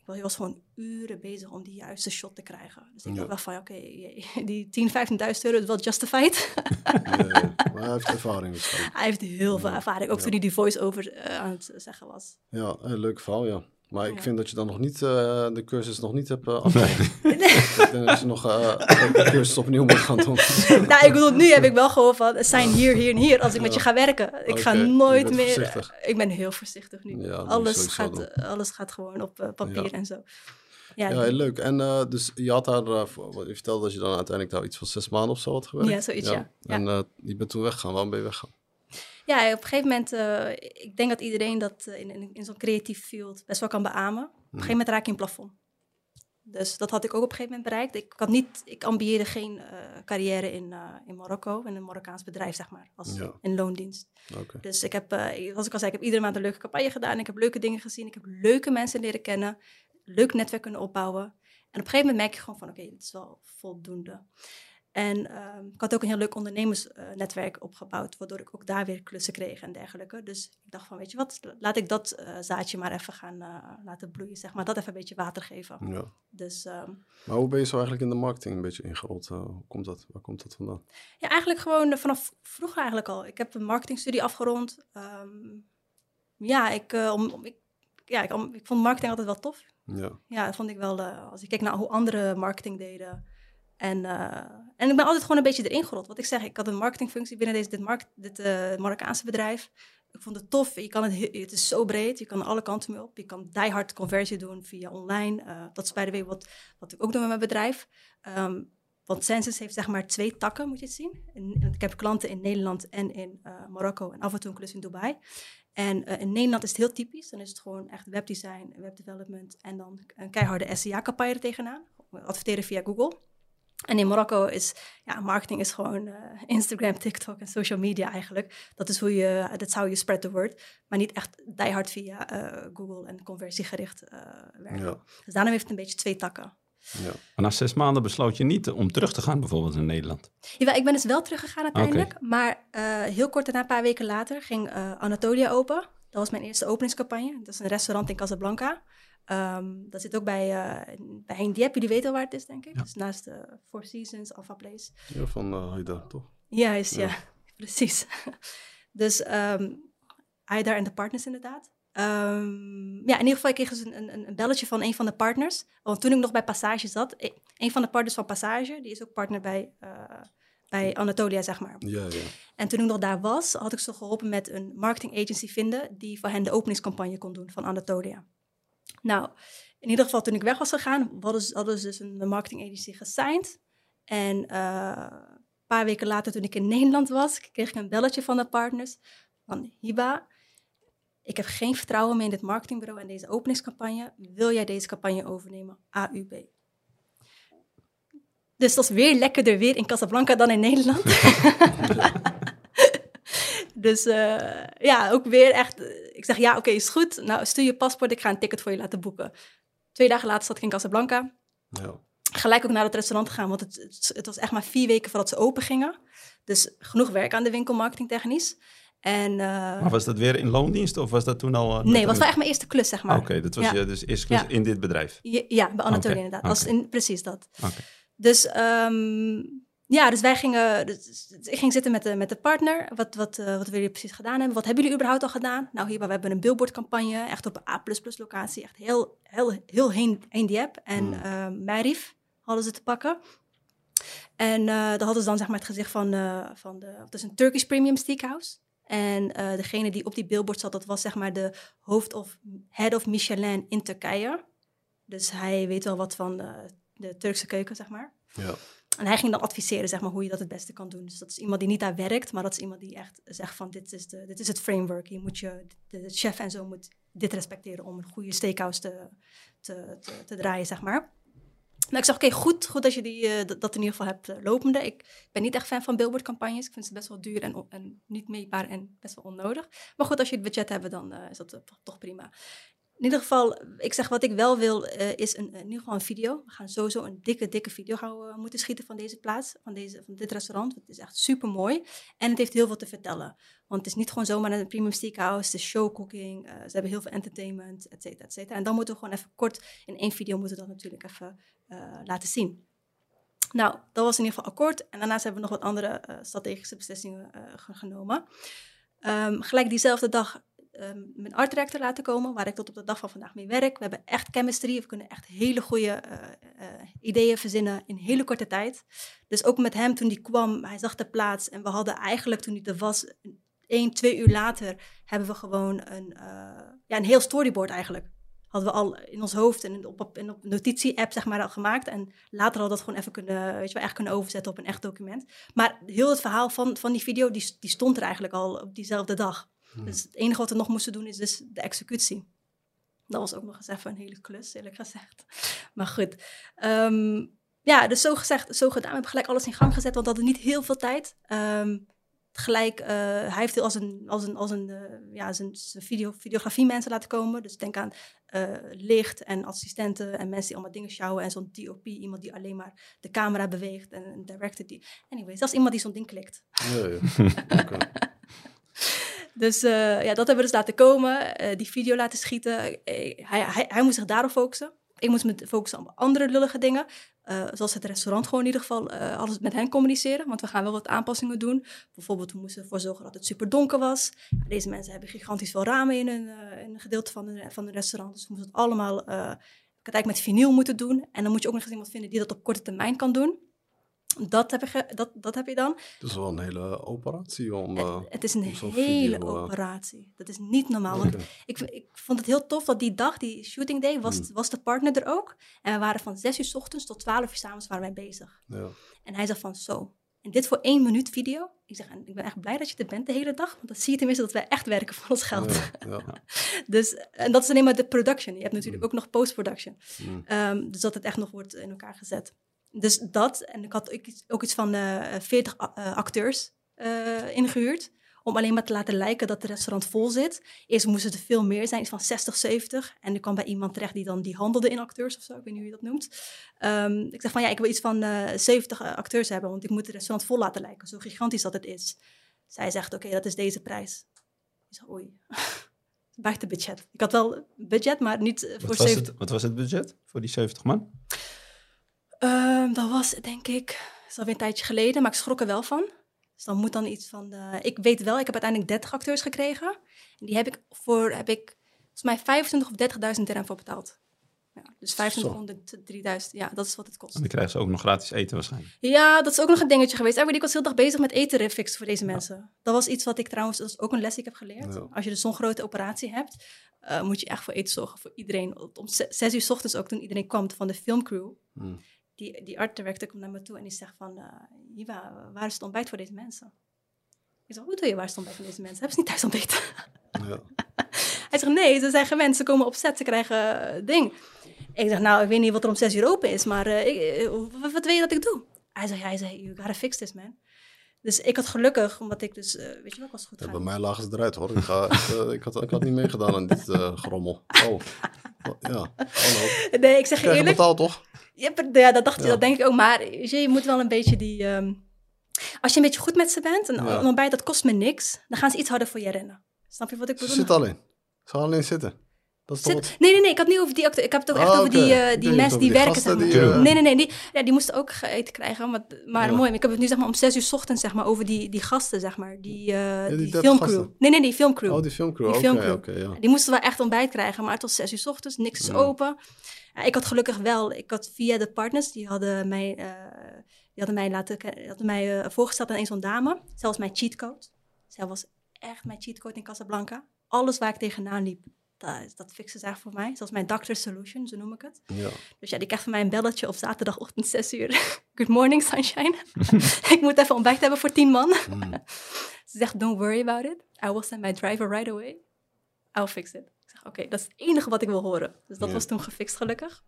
[SPEAKER 2] Hij was gewoon uren bezig om die juiste shot te krijgen. Dus ik ja. dacht wel van, oké, okay, die 10, 15.000 euro is wel justified.
[SPEAKER 1] maar hij heeft ervaring. Waarschijnlijk.
[SPEAKER 2] Hij heeft heel veel ervaring, ook toen hij die voice-over uh, aan het zeggen was.
[SPEAKER 1] Ja, een leuk verhaal, ja. Maar ik vind dat je dan nog niet, uh, de cursus nog niet hebt uh, afgerond. Nee. ik denk dat je nog uh, de cursus opnieuw moet gaan doen.
[SPEAKER 2] nou, ik bedoel, nu heb ik wel gehoord van, het zijn hier, hier en hier als ik met je ga werken. Ik okay. ga nooit meer... Voorzichtig. Ik ben heel voorzichtig nu. Ja, alles, gaat, alles gaat gewoon op papier ja. en zo.
[SPEAKER 1] Ja, ja leuk. En uh, dus je had daar, uh, je vertelde dat je dan uiteindelijk daar iets van zes maanden of zo had gewerkt.
[SPEAKER 2] Ja, zoiets, ja. ja.
[SPEAKER 1] En uh, je bent toen weggegaan. Waarom ben je weggegaan?
[SPEAKER 2] Ja, op een gegeven moment, uh, ik denk dat iedereen dat in, in, in zo'n creatief field best wel kan beamen. Op een gegeven moment raak je een plafond. Dus dat had ik ook op een gegeven moment bereikt. Ik, had niet, ik ambieerde geen uh, carrière in, uh, in Marokko, in een Marokkaans bedrijf, zeg maar, als ja. in loondienst.
[SPEAKER 1] Okay.
[SPEAKER 2] Dus ik heb, uh, als ik al zei, ik heb iedere maand een leuke campagne gedaan. Ik heb leuke dingen gezien. Ik heb leuke mensen leren kennen. Leuk netwerk kunnen opbouwen. En op een gegeven moment merk je gewoon van, oké, okay, dit is wel voldoende. En um, ik had ook een heel leuk ondernemersnetwerk opgebouwd, waardoor ik ook daar weer klussen kreeg en dergelijke. Dus ik dacht van, weet je wat, laat ik dat uh, zaadje maar even gaan uh, laten bloeien, zeg maar. Dat even een beetje water geven.
[SPEAKER 1] Ja.
[SPEAKER 2] Dus, um,
[SPEAKER 1] maar hoe ben je zo eigenlijk in de marketing een beetje ingerold? hoe komt dat? Waar komt dat vandaan?
[SPEAKER 2] Ja, eigenlijk gewoon vanaf vroeger eigenlijk al. Ik heb een marketingstudie afgerond. Um, ja, ik, om, ik ja, ik, ik vond marketing altijd wel tof.
[SPEAKER 1] Ja.
[SPEAKER 2] Ja, dat vond ik wel, als ik kijk naar hoe andere marketing deden. En, uh, en ik ben altijd gewoon een beetje erin gerold. Wat ik zeg, ik had een marketingfunctie binnen deze, dit, dit uh, Marokkaanse bedrijf. Ik vond het tof. Je kan het, het is zo breed. Je kan alle kanten mee op. Je kan die hard conversie doen via online. Uh, dat is bij de way wat, wat ik ook doe met mijn bedrijf. Um, want Census heeft zeg maar twee takken, moet je het zien. En, ik heb klanten in Nederland en in Marokko en af en toe een klus in Dubai. En in Nederland is het heel typisch. Dan is het gewoon echt webdesign, webdevelopment en dan een keiharde SEA-campagne tegenaan. Adverteren via Google. En in Marokko is, ja, marketing is gewoon uh, Instagram, TikTok en social media eigenlijk. Dat is hoe je, dat zou je spread the word. Maar niet echt die hard via uh, Google en conversiegericht uh, werken. Ja. Dus daarom heeft het een beetje twee takken.
[SPEAKER 3] Ja. Maar na zes maanden besloot je niet om terug te gaan bijvoorbeeld in Nederland?
[SPEAKER 2] Ja, ik ben dus wel teruggegaan uiteindelijk. Okay. Maar heel kort daarna, een paar weken later, ging Anatolia open. Dat was mijn eerste openingscampagne. Dat is een restaurant in Casablanca. Um, dat zit ook bij, uh, bij Hein Diep, jullie weten al waar het is, denk ik. Ja. Dus naast de Four Seasons, Alpha Place.
[SPEAKER 1] Ja, van uh, Haida, toch?
[SPEAKER 2] Juist, ja. ja. Precies. dus um, Haida en de partners inderdaad. Um, ja, in ieder geval, ik kreeg dus een, een, een, belletje van een van de partners. Want toen ik nog bij Passage zat, een van de partners van Passage, die is ook partner bij, uh, bij Anatolia, zeg maar.
[SPEAKER 1] Ja, ja.
[SPEAKER 2] En toen ik nog daar was, had ik ze geholpen met een marketing agency vinden, die voor hen de openingscampagne kon doen van Anatolia. Nou, in ieder geval toen ik weg was gegaan, hadden ze, dus een marketing agency gesigned. En uh, een paar weken later, toen ik in Nederland was, kreeg ik een belletje van de partners van Hiba. Ik heb geen vertrouwen meer in dit marketingbureau en deze openingscampagne. Wil jij deze campagne overnemen? AUB. Dus dat is weer lekkerder weer in Casablanca dan in Nederland. dus uh, ja, ook weer echt. Ik zeg ja, oké, okay, is goed. Nou, stuur je paspoort, ik ga een ticket voor je laten boeken. Twee dagen later zat ik in Casablanca.
[SPEAKER 1] Ja.
[SPEAKER 2] Gelijk ook naar het restaurant gegaan, want het, het, was echt maar vier weken voordat ze open gingen. Dus genoeg werk aan de winkel, marketingtechnisch. En, uh,
[SPEAKER 3] maar was dat weer in loondienst of was dat toen al? Uh,
[SPEAKER 2] nee, het was wel echt mijn eerste klus, zeg maar.
[SPEAKER 3] Oké, okay, dat was ja. je dus eerste klus ja. in dit bedrijf?
[SPEAKER 2] Ja, bij Anatolie okay. inderdaad. Was in, precies dat. Dus um, ja, dus wij gingen, dus, ik ging zitten met de, met de partner. Wat, wat, uh, wat willen jullie precies gedaan hebben? Wat hebben jullie überhaupt al gedaan? Nou, hier, we hebben een billboardcampagne, echt op een A++ locatie. Echt heel, heel, heel heen, heen die app. En uh, hadden ze te pakken. En uh, daar hadden ze dan zeg maar het gezicht van, uh, van de, het is een Turkish Premium Steakhouse. En uh, degene die op die billboard zat, dat was zeg maar de hoofd of head of Michelin in Turkije. Dus hij weet wel wat van de, de Turkse keuken, zeg maar.
[SPEAKER 1] Ja.
[SPEAKER 2] En hij ging dan adviseren zeg maar, hoe je dat het beste kan doen. Dus dat is iemand die niet daar werkt, maar dat is iemand die echt zegt van dit is, de, dit is het framework. Je moet je, de, chef en zo moet dit respecteren om een goede steakhouse te, te, te, te draaien, zeg maar. Nou, ik zeg, oké, goed, goed dat je die, uh, dat in ieder geval hebt uh, lopende. Ik ben niet echt fan van billboardcampagnes. Ik vind ze best wel duur en, en niet meetbaar en best wel onnodig. Maar goed, als je het budget hebt, dan uh, is dat toch prima. In ieder geval, ik zeg wat ik wel wil, uh, is een, in ieder geval een video. We gaan sowieso een dikke, dikke video gaan we moeten schieten van deze plaats, van, deze, van dit restaurant. Het is echt super mooi. En het heeft heel veel te vertellen. Want het is niet gewoon zomaar een premium steakhouse, is showcooking. Uh, ze hebben heel veel entertainment, et cetera, et cetera. En dan moeten we gewoon even kort in één video moeten dat natuurlijk even laten zien. Nou, dat was in ieder geval akkoord. En daarnaast hebben we nog wat andere strategische beslissingen genomen. Um, gelijk diezelfde dag um, mijn art director laten komen, waar ik tot op de dag van vandaag mee werk. We hebben echt chemistry, we kunnen echt hele goede uh, uh, ideeën verzinnen in hele korte tijd. Dus ook met hem toen die kwam, hij zag de plaats en we hadden eigenlijk toen hij er was, één, twee uur later, hebben we gewoon een, uh, ja, een heel storyboard eigenlijk. Hadden we al in ons hoofd en op, in op een notitie-app zeg maar al gemaakt. En later hadden we dat gewoon even kunnen, weet je wel, echt kunnen overzetten op een echt document. Maar heel het verhaal van, van die video, die, die stond er eigenlijk al op diezelfde dag. Hmm. Dus het enige wat we nog moesten doen is dus de executie. Dat was ook nog eens even een hele klus, eerlijk gezegd. Maar goed. Um, ja, dus zo gezegd, zo gedaan. We hebben gelijk alles in gang gezet, want we hadden niet heel veel tijd. Um, gelijk, uh, hij heeft als een, als een, als een uh, ja, zijn, zijn video, videografie mensen laten komen. Dus denk aan uh, licht en assistenten en mensen die allemaal dingen sjouwen. En zo'n DOP, iemand die alleen maar de camera beweegt. En een director die... Anyway, zelfs iemand die zo'n ding klikt.
[SPEAKER 1] Ja, ja. Okay.
[SPEAKER 2] Dus uh, ja, dat hebben we dus laten komen. Uh, die video laten schieten. Uh, hij, hij, hij moest zich daarop focussen. Ik moest me focussen op andere lullige dingen. eh, zoals het restaurant gewoon in ieder geval eh, alles met hen communiceren. Want we gaan wel wat aanpassingen doen. Bijvoorbeeld, we moesten ervoor zorgen dat het super donker was. Deze mensen hebben gigantisch veel ramen in een, eh, een gedeelte van een, van restaurant. Dus we moesten het allemaal, eh, ik had eigenlijk met vinyl moeten doen. En dan moet je ook nog eens iemand vinden die dat op korte termijn kan doen. Dat heb, je, dat, dat heb je dan.
[SPEAKER 1] Dat is wel een hele operatie om... eh,
[SPEAKER 2] het is een
[SPEAKER 1] om
[SPEAKER 2] hele
[SPEAKER 1] video, eh,
[SPEAKER 2] operatie. Dat is niet normaal. Want ik, ik vond het heel tof dat die dag, die shooting day, was,
[SPEAKER 1] Hmm.
[SPEAKER 2] was de partner er ook. En we waren van 6 uur 's ochtends tot 12 uur 's avonds waren wij bezig.
[SPEAKER 1] Ja.
[SPEAKER 2] En hij zegt van zo. En dit voor één minuut video. Ik zeg, ik ben echt blij dat je er bent de hele dag. Want dan zie je tenminste dat wij echt werken voor ons geld.
[SPEAKER 1] Ja, ja.
[SPEAKER 2] Dus, en dat is alleen maar de production. Je hebt natuurlijk ook nog post-production.
[SPEAKER 1] Mm.
[SPEAKER 2] Ehm, dus dat het echt nog wordt in elkaar gezet. Dus dat. En ik had ook iets, van eh 40 a- eh, acteurs eh, ingehuurd. Om alleen maar te laten lijken dat het restaurant vol zit. Eerst moesten er veel meer zijn, iets van 60, 70. En ik kwam bij iemand terecht die dan die handelde in acteurs of zo. Ik weet niet hoe je dat noemt. Ehm, ik zeg van ja, ik wil iets van eh 70 eh, acteurs hebben. Want ik moet het restaurant vol laten lijken. Zo gigantisch dat het is. Zij zegt oké, dat is deze prijs. Ik zeg oei. Buiten budget. Ik had wel budget, maar niet voor
[SPEAKER 3] Wat was,
[SPEAKER 2] 70.
[SPEAKER 3] het, wat was het budget voor die 70 man?
[SPEAKER 2] Ehm, dat was, denk ik, is alweer een tijdje geleden, maar ik schrok er wel van. Dus dan moet dan iets van, ik weet wel, ik heb uiteindelijk 30 acteurs gekregen. En die heb ik voor, heb ik volgens mij 25 of 30.000 dirham voor betaald. Ja, dus 2500, 3000, ja, dat is wat het kost.
[SPEAKER 3] En dan krijgen ze ook nog gratis eten waarschijnlijk.
[SPEAKER 2] Ja, dat is ook nog een dingetje geweest. Ik was heel dag bezig met eten fixen voor deze mensen. Dat was iets wat ik trouwens, dat is ook een les die ik heb geleerd.
[SPEAKER 1] Ja.
[SPEAKER 2] Als je dus zo'n grote operatie hebt, eh, moet je echt voor eten zorgen voor iedereen. Om ze- zes uur 's ochtends ook, toen iedereen kwam van de filmcrew,
[SPEAKER 1] Mm.
[SPEAKER 2] Die, die art director komt naar me toe en die zegt van, eh Iva, waar is het ontbijt voor deze mensen? Ik zeg, hoe doe je waar is het ontbijt voor deze mensen? Hebben ze niet thuis ontbeten?
[SPEAKER 1] Ja.
[SPEAKER 2] Hij zegt, nee, ze zijn gewend, ze komen op set, ze krijgen eh, ding. Ik zeg, nou, ik weet niet wat er om zes uur open is, maar eh, ik, eh, wat, wat wil je dat ik doe? Hij zegt, hij zei, you gotta fix this, man. Dus ik had gelukkig, omdat ik dus, eh, weet je wel, ik was goed
[SPEAKER 1] Ja, bij mij lagen ze eruit hoor. Ik, ga, eh, ik, had, ik had niet meegedaan aan dit eh, grommel. Oh. Ja, hallo.
[SPEAKER 2] Nee, ik zeg je
[SPEAKER 1] je
[SPEAKER 2] eerlijk,
[SPEAKER 1] betaald toch?
[SPEAKER 2] Ja, dat dacht
[SPEAKER 1] Ja.
[SPEAKER 2] dat denk ik ook. Maar je, je moet wel een beetje die... ehm, als je een beetje goed met ze bent, en
[SPEAKER 1] Ja.
[SPEAKER 2] een ontbijt dat kost me niks, dan gaan ze iets harder voor je rennen. Snap je wat ik
[SPEAKER 1] Ze
[SPEAKER 2] bedoel?
[SPEAKER 1] zit alleen. Ze gaan alleen zitten. Dat is toch wat...
[SPEAKER 2] Zit- Nee, nee, nee, ik had niet over die acteur. Ik heb het toch echt
[SPEAKER 1] Ah,
[SPEAKER 2] over die, eh,
[SPEAKER 1] Ik
[SPEAKER 2] die
[SPEAKER 1] dacht
[SPEAKER 2] mensen
[SPEAKER 1] over
[SPEAKER 2] die
[SPEAKER 1] die
[SPEAKER 2] werken,
[SPEAKER 1] gasten
[SPEAKER 2] zeg maar.
[SPEAKER 1] die, eh,
[SPEAKER 2] Nee, nee, nee, die, ja, die moesten ook eten krijgen. Maar, maar
[SPEAKER 1] Ja.
[SPEAKER 2] mooi, ik heb het nu zeg maar om zes uur 's ochtends, zeg maar, over die, die gasten, zeg maar. Die, eh
[SPEAKER 1] die
[SPEAKER 2] die,
[SPEAKER 1] 30
[SPEAKER 2] filmcrew.
[SPEAKER 1] gasten.
[SPEAKER 2] Nee, nee, die filmcrew.
[SPEAKER 1] Oh, die filmcrew.
[SPEAKER 2] Die filmcrew.
[SPEAKER 1] ja.
[SPEAKER 2] Die moesten wel echt ontbijt krijgen, maar het was zes uur 's ochtends, niks is open. Ja, ik had gelukkig wel, ik had via de partners, die hadden mij, die hadden mij, laten, die hadden mij voorgesteld aan een zo'n dame. Was mijn cheatcode. Zij was echt mijn cheatcode in Casablanca. Alles waar ik tegenaan liep, dat, dat fixen ze echt voor mij. Zoals mijn doctor solution, zo noem ik het.
[SPEAKER 1] ja.
[SPEAKER 2] Dus ja, die krijgt van mij een belletje op zaterdagochtend 6 uur. Good morning, sunshine. ik moet even ontbijt hebben voor 10 man.
[SPEAKER 1] Mm.
[SPEAKER 2] Ze zegt, don't worry about it. I will send my driver right away. I'll fix it. Ik zeg, oké, dat is het enige wat ik wil horen. Dus dat
[SPEAKER 1] Ja.
[SPEAKER 2] was toen gefixt, gelukkig.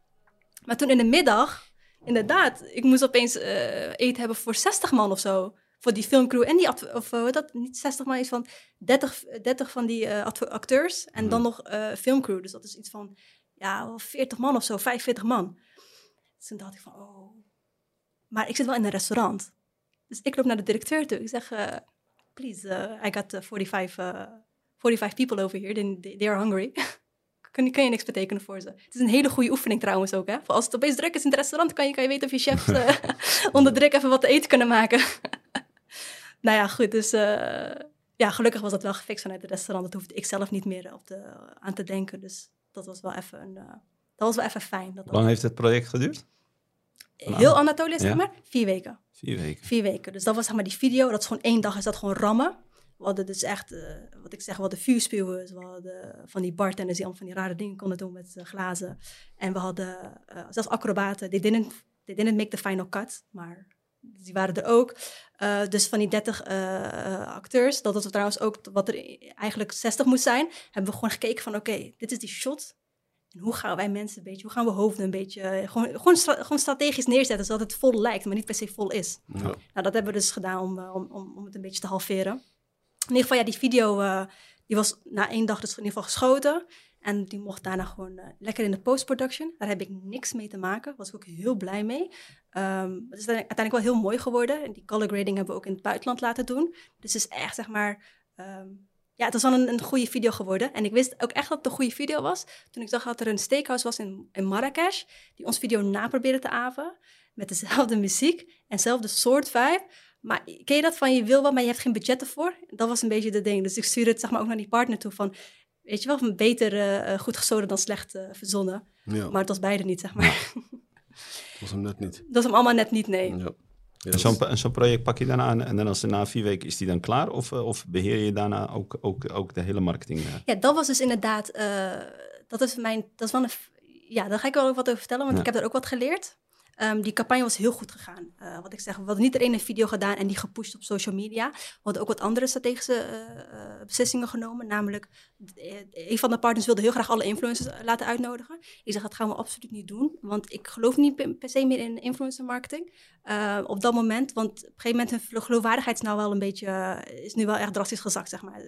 [SPEAKER 2] Maar toen in de middag, inderdaad, ik moest opeens eh, eten hebben voor 60 man of zo. Voor die filmcrew en die, of eh, dat, niet 60 man, iets van 30, 30 van die eh, acteurs. En dan nog eh, filmcrew. Dus dat is iets van, ja, wel 40 man of zo, 45 man. Dus toen dacht ik van, oh. Maar ik zit wel in een restaurant. Dus ik loop naar de directeur toe. Ik zeg, please, I got uh, 45, uh, 45 people over here. They, they, are hungry. kun, kun je niks betekenen voor ze. Het is een hele goede oefening trouwens ook. Hè? Voor als het opeens druk is in het restaurant, kan je, kan je weten of je chefs onder druk even wat te eten kunnen maken. Nou ja, goed. Dus eh, ja, gelukkig was dat wel gefixt vanuit het restaurant. Dat hoefde ik zelf niet meer op de, aan te denken. Dus dat was wel even, een, uh, dat was wel even fijn. Dat
[SPEAKER 3] Hoe lang heeft het project geduurd?
[SPEAKER 2] Heel Anatolië, zeg maar, vier weken.
[SPEAKER 3] Vier weken.
[SPEAKER 2] Vier weken. Dus dat was zeg maar die video. Dat is gewoon één dag, is dat gewoon rammen. We hadden dus echt, uh, wat ik zeg, we hadden vuurspuwers. We hadden van die bartenders die allemaal van die rare dingen konden doen met uh, glazen. En we hadden uh, zelfs acrobaten. They didn't, they didn't make the final cut, maar die waren er ook. Uh, dus van die 30 acteurs, dat was trouwens ook wat er eigenlijk 60 moest zijn, hebben we gewoon gekeken van oké, okay, dit is die shot. En hoe gaan wij mensen een beetje, hoe gaan we hoofden een beetje, eh, gewoon, gewoon, stra gewoon strategisch neerzetten, zodat het vol lijkt, maar niet per se vol is.
[SPEAKER 1] Ja.
[SPEAKER 2] Nou, dat hebben we dus gedaan om, om, om, om het een beetje te halveren. In ieder geval, ja, die video, uh, die was na één dag dus in ieder geval geschoten. En die mocht daarna gewoon uh, lekker in de post-production. Daar heb ik niks mee te maken. Was ik ook heel blij mee. Um, het is uiteindelijk wel heel mooi geworden. En die color grading hebben we ook in het buitenland laten doen. Dus het is echt, zeg maar... Um, ja, het was wel een, een goede video geworden. En ik wist ook echt dat het een goede video was. Toen ik zag dat er een steakhouse was in, in Marrakesh. Die ons video na probeerde te aven. Met dezelfde muziek en dezelfde soort vibe. Maar ken je dat van je wil wat, maar je hebt geen budget ervoor? Dat was een beetje de ding. Dus ik stuurde het zeg maar ook naar die partner toe van... Weet je wel, beter eh, eh, goed gestolen dan slecht eh, verzonnen.
[SPEAKER 1] Ja,
[SPEAKER 2] Maar het was beide niet, zeg maar.
[SPEAKER 1] dat was hem net niet.
[SPEAKER 2] Dat is hem allemaal net niet, nee.
[SPEAKER 1] Ja. Ja,
[SPEAKER 3] En zo'n
[SPEAKER 1] is-
[SPEAKER 3] en zo'n project pak je daarna aan en dan als na vier weken is die dan klaar? Of, of beheer je daarna ook, ook, ook de hele marketing?
[SPEAKER 2] Ja, dat was dus inderdaad, eh, dat is mijn, dat is wel een, ja, daar ga ik wel wat over vertellen, want
[SPEAKER 3] Ja.
[SPEAKER 2] ik heb daar ook wat geleerd. Ehm, die campagne was heel goed gegaan. Eh, wat ik zeg, we hadden niet alleen een video gedaan en die gepusht op social media. We hadden ook wat andere strategische eh, eh, beslissingen genomen. Namelijk, een van de partners wilde heel graag alle influencers laten uitnodigen. Ik zeg, dat gaan we absoluut niet doen, want ik geloof niet per, se meer in influencer marketing. op dat moment, want op een gegeven moment hun gelo- geloofwaardigheid is nou wel een beetje, is nu wel echt drastisch gezakt, zeg maar.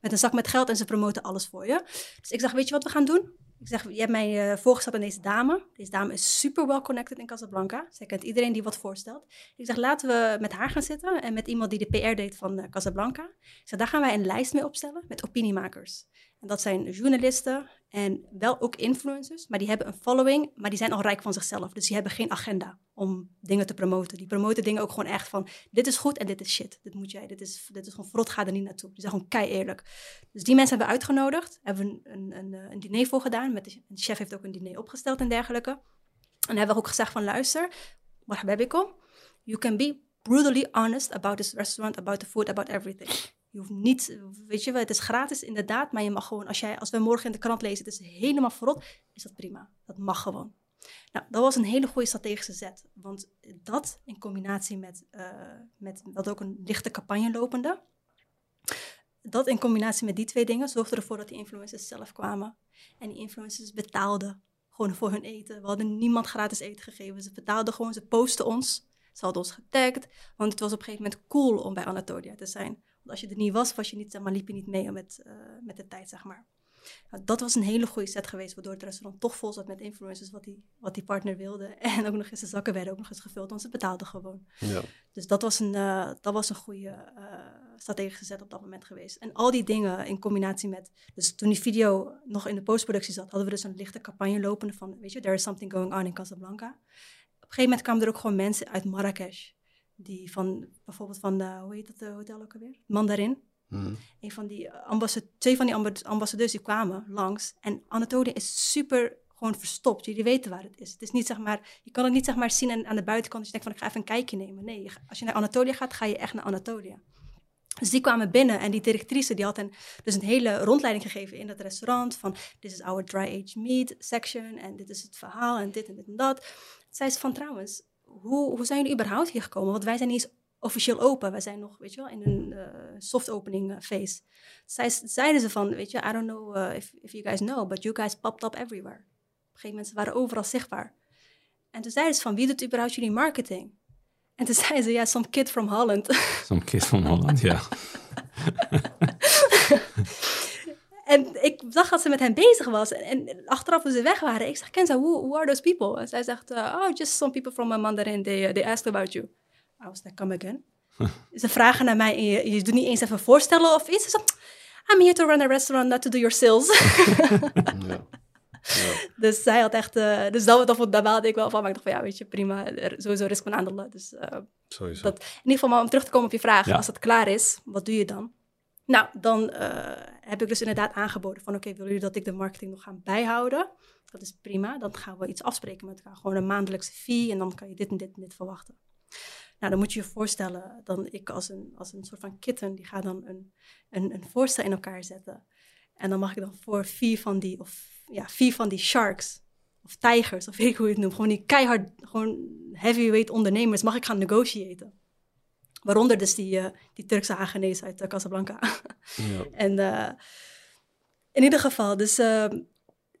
[SPEAKER 2] Met een zak met geld en ze promoten alles voor je. Dus ik zeg, weet je wat we gaan doen? Ik zeg, je hebt mij eh, voorgesteld aan deze dame. Deze dame is super well connected in Casablanca. Zij kent iedereen die wat voorstelt. Ik zeg, laten we met haar gaan zitten en met iemand die de PR deed van eh, Casablanca. Zeg, daar gaan wij een lijst mee opstellen met opiniemakers. Dat zijn journalisten en wel ook influencers, maar die hebben een following, maar die zijn al rijk van zichzelf. Dus die hebben geen agenda om dingen te promoten. Die promoten dingen ook gewoon echt van, dit is goed en dit is shit. Dit moet jij, dit is, dit is gewoon frot, ga er niet naartoe. Die zijn gewoon kei eerlijk. Dus die mensen hebben we uitgenodigd, hebben een, een, een, eh, een diner voor gedaan. Met de, chef heeft ook een diner opgesteld en dergelijke. En hebben we ook gezegd van, luister, waar heb ik om? You can be brutally honest about this restaurant, about the food, about everything. Je hoeft niet, weet je wel, het is gratis inderdaad, maar je mag gewoon, als, jij, als we morgen in de krant lezen, het is helemaal verrot, is dat prima. Dat mag gewoon. Nou, dat was een hele goede strategische zet. Want dat in combinatie met, eh met wat ook een lichte campagne lopende, dat in combinatie met die twee dingen zorgde ervoor dat die influencers zelf kwamen. En die influencers betaalden gewoon voor hun eten. We hadden niemand gratis eten gegeven. Ze betaalden gewoon, ze posten ons. Ze hadden ons getagd, want het was op een gegeven moment cool om bij Anatolia te zijn. Als je er niet was, was je niet, zeg maar, liep je niet mee met, eh, met de tijd, zeg maar. Nou, dat was een hele goede set geweest, waardoor het restaurant toch vol zat met influencers, wat die, wat die partner wilde. En ook nog eens de zakken werden ook nog eens gevuld, want ze betaalden gewoon.
[SPEAKER 1] Ja.
[SPEAKER 2] Dus dat was een, eh, dat was een goede eh, strategische zet op dat moment geweest. En al die dingen in combinatie met... Dus toen die video nog in de postproductie zat... hadden we dus een lichte campagne lopende van... Weet je, there is something going on in Casablanca. Op een gegeven moment kwamen er ook gewoon mensen uit Marrakesh... die van, bijvoorbeeld van, de, hoe heet dat de hotel ook alweer? Mandarin.
[SPEAKER 1] Mhm.
[SPEAKER 2] Een van die ambassa- twee van die amba- ambassadeurs die kwamen langs. En Anatolia is super gewoon verstopt. Jullie weten waar het is. Het is niet zeg maar, je kan het niet zeg maar zien aan, aan de buitenkant. Dus je denkt van ik ga even een kijkje nemen. Nee, als je naar Anatolia gaat, ga je echt naar Anatolia. Dus die kwamen binnen en die directrice die had hen dus een hele rondleiding gegeven in dat restaurant. Van dit is our dry aged meat section en dit is het verhaal en dit en dit en dat. Zei ze van trouwens, hoe, hoe zijn jullie überhaupt hier gekomen? Want wij zijn niet officieel open. Wij zijn nog, weet je wel, in een eh, soft opening eh, phase. Zij, zeiden ze van, weet je, I don't know uh, if, if you guys know, but you guys popped up everywhere. Op een gegeven moment, ze waren overal zichtbaar. En toen zeiden ze van, wie doet überhaupt jullie marketing? En toen zeiden ze, ja, some kid from Holland.
[SPEAKER 3] Zo'n kid van Holland, ja.
[SPEAKER 2] en ik zag dat ze met hen bezig was. En, en achteraf toen ze weg waren, ik zeg, Kenza, who, who are those people? En zij zegt, uh, oh, just some people from uh, Mandarin, they, they asked about you. I was like, come again? ze vragen naar mij en je, je doet niet eens even voorstellen of iets. Ze zegt, I'm here to run a restaurant, not to do your sales.
[SPEAKER 1] Ja. Ja.
[SPEAKER 2] Dus zij had echt, uh, dus dat, dat, daar baalde ik wel van. Maar ik dacht van ja, weet je, prima, sowieso risk van aandelen. Dus uh,
[SPEAKER 1] Sowieso.
[SPEAKER 2] dat, in ieder geval maar om terug te komen op je vraag.
[SPEAKER 3] Ja.
[SPEAKER 2] Als het klaar is, wat doe je dan? Nou, dan uh, heb ik dus inderdaad aangeboden van oké, willen jullie dat ik de marketing nog ga bijhouden? Dat is prima, dan gaan we iets afspreken met elkaar. Gewoon een maandelijkse fee en dan kan je dit en dit en dit verwachten. Nou, dan moet je je voorstellen, dan ik als een, als een soort van kitten, die ga dan een, een, een voorstel in elkaar zetten. En dan mag ik dan voor vier van die, of ja, vier van die sharks, of tijgers, of weet ik hoe je het noemt, gewoon die keihard, gewoon heavyweight ondernemers, mag ik gaan negotiëten. Waaronder dus die, uh, die Turkse Hagenees uit uh, Casablanca.
[SPEAKER 1] Ja.
[SPEAKER 2] en uh, in ieder geval, dus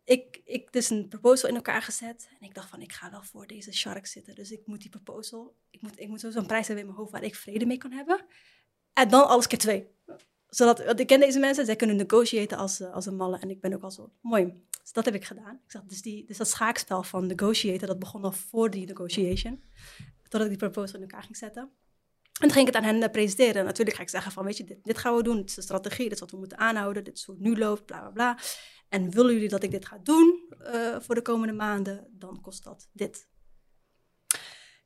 [SPEAKER 2] ik, ik dus een proposal in elkaar gezet. En ik dacht van, ik ga wel voor deze shark zitten. Dus ik moet die proposal, ik moet, ik moet sowieso een prijs hebben in mijn hoofd waar ik vrede mee kan hebben. En dan alles keer twee. Zodat, want ik ken deze mensen, zij kunnen negotiëren als, als een malle. En ik ben ook al zo, mooi. Dus dat heb ik gedaan. Ik zag, dus, die, dus dat schaakspel van negotiaten, dat begon al voor die negotiation. Totdat ik die proposal in elkaar ging zetten. En dan ging ik het aan hen eh, presenteren. Natuurlijk ga ik zeggen van, weet je, dit, dit gaan we doen. Dit is de strategie, dit is wat we moeten aanhouden. Dit is hoe het nu loopt, bla, bla, bla. En willen jullie dat ik dit ga doen uh, voor de komende maanden, dan kost dat dit.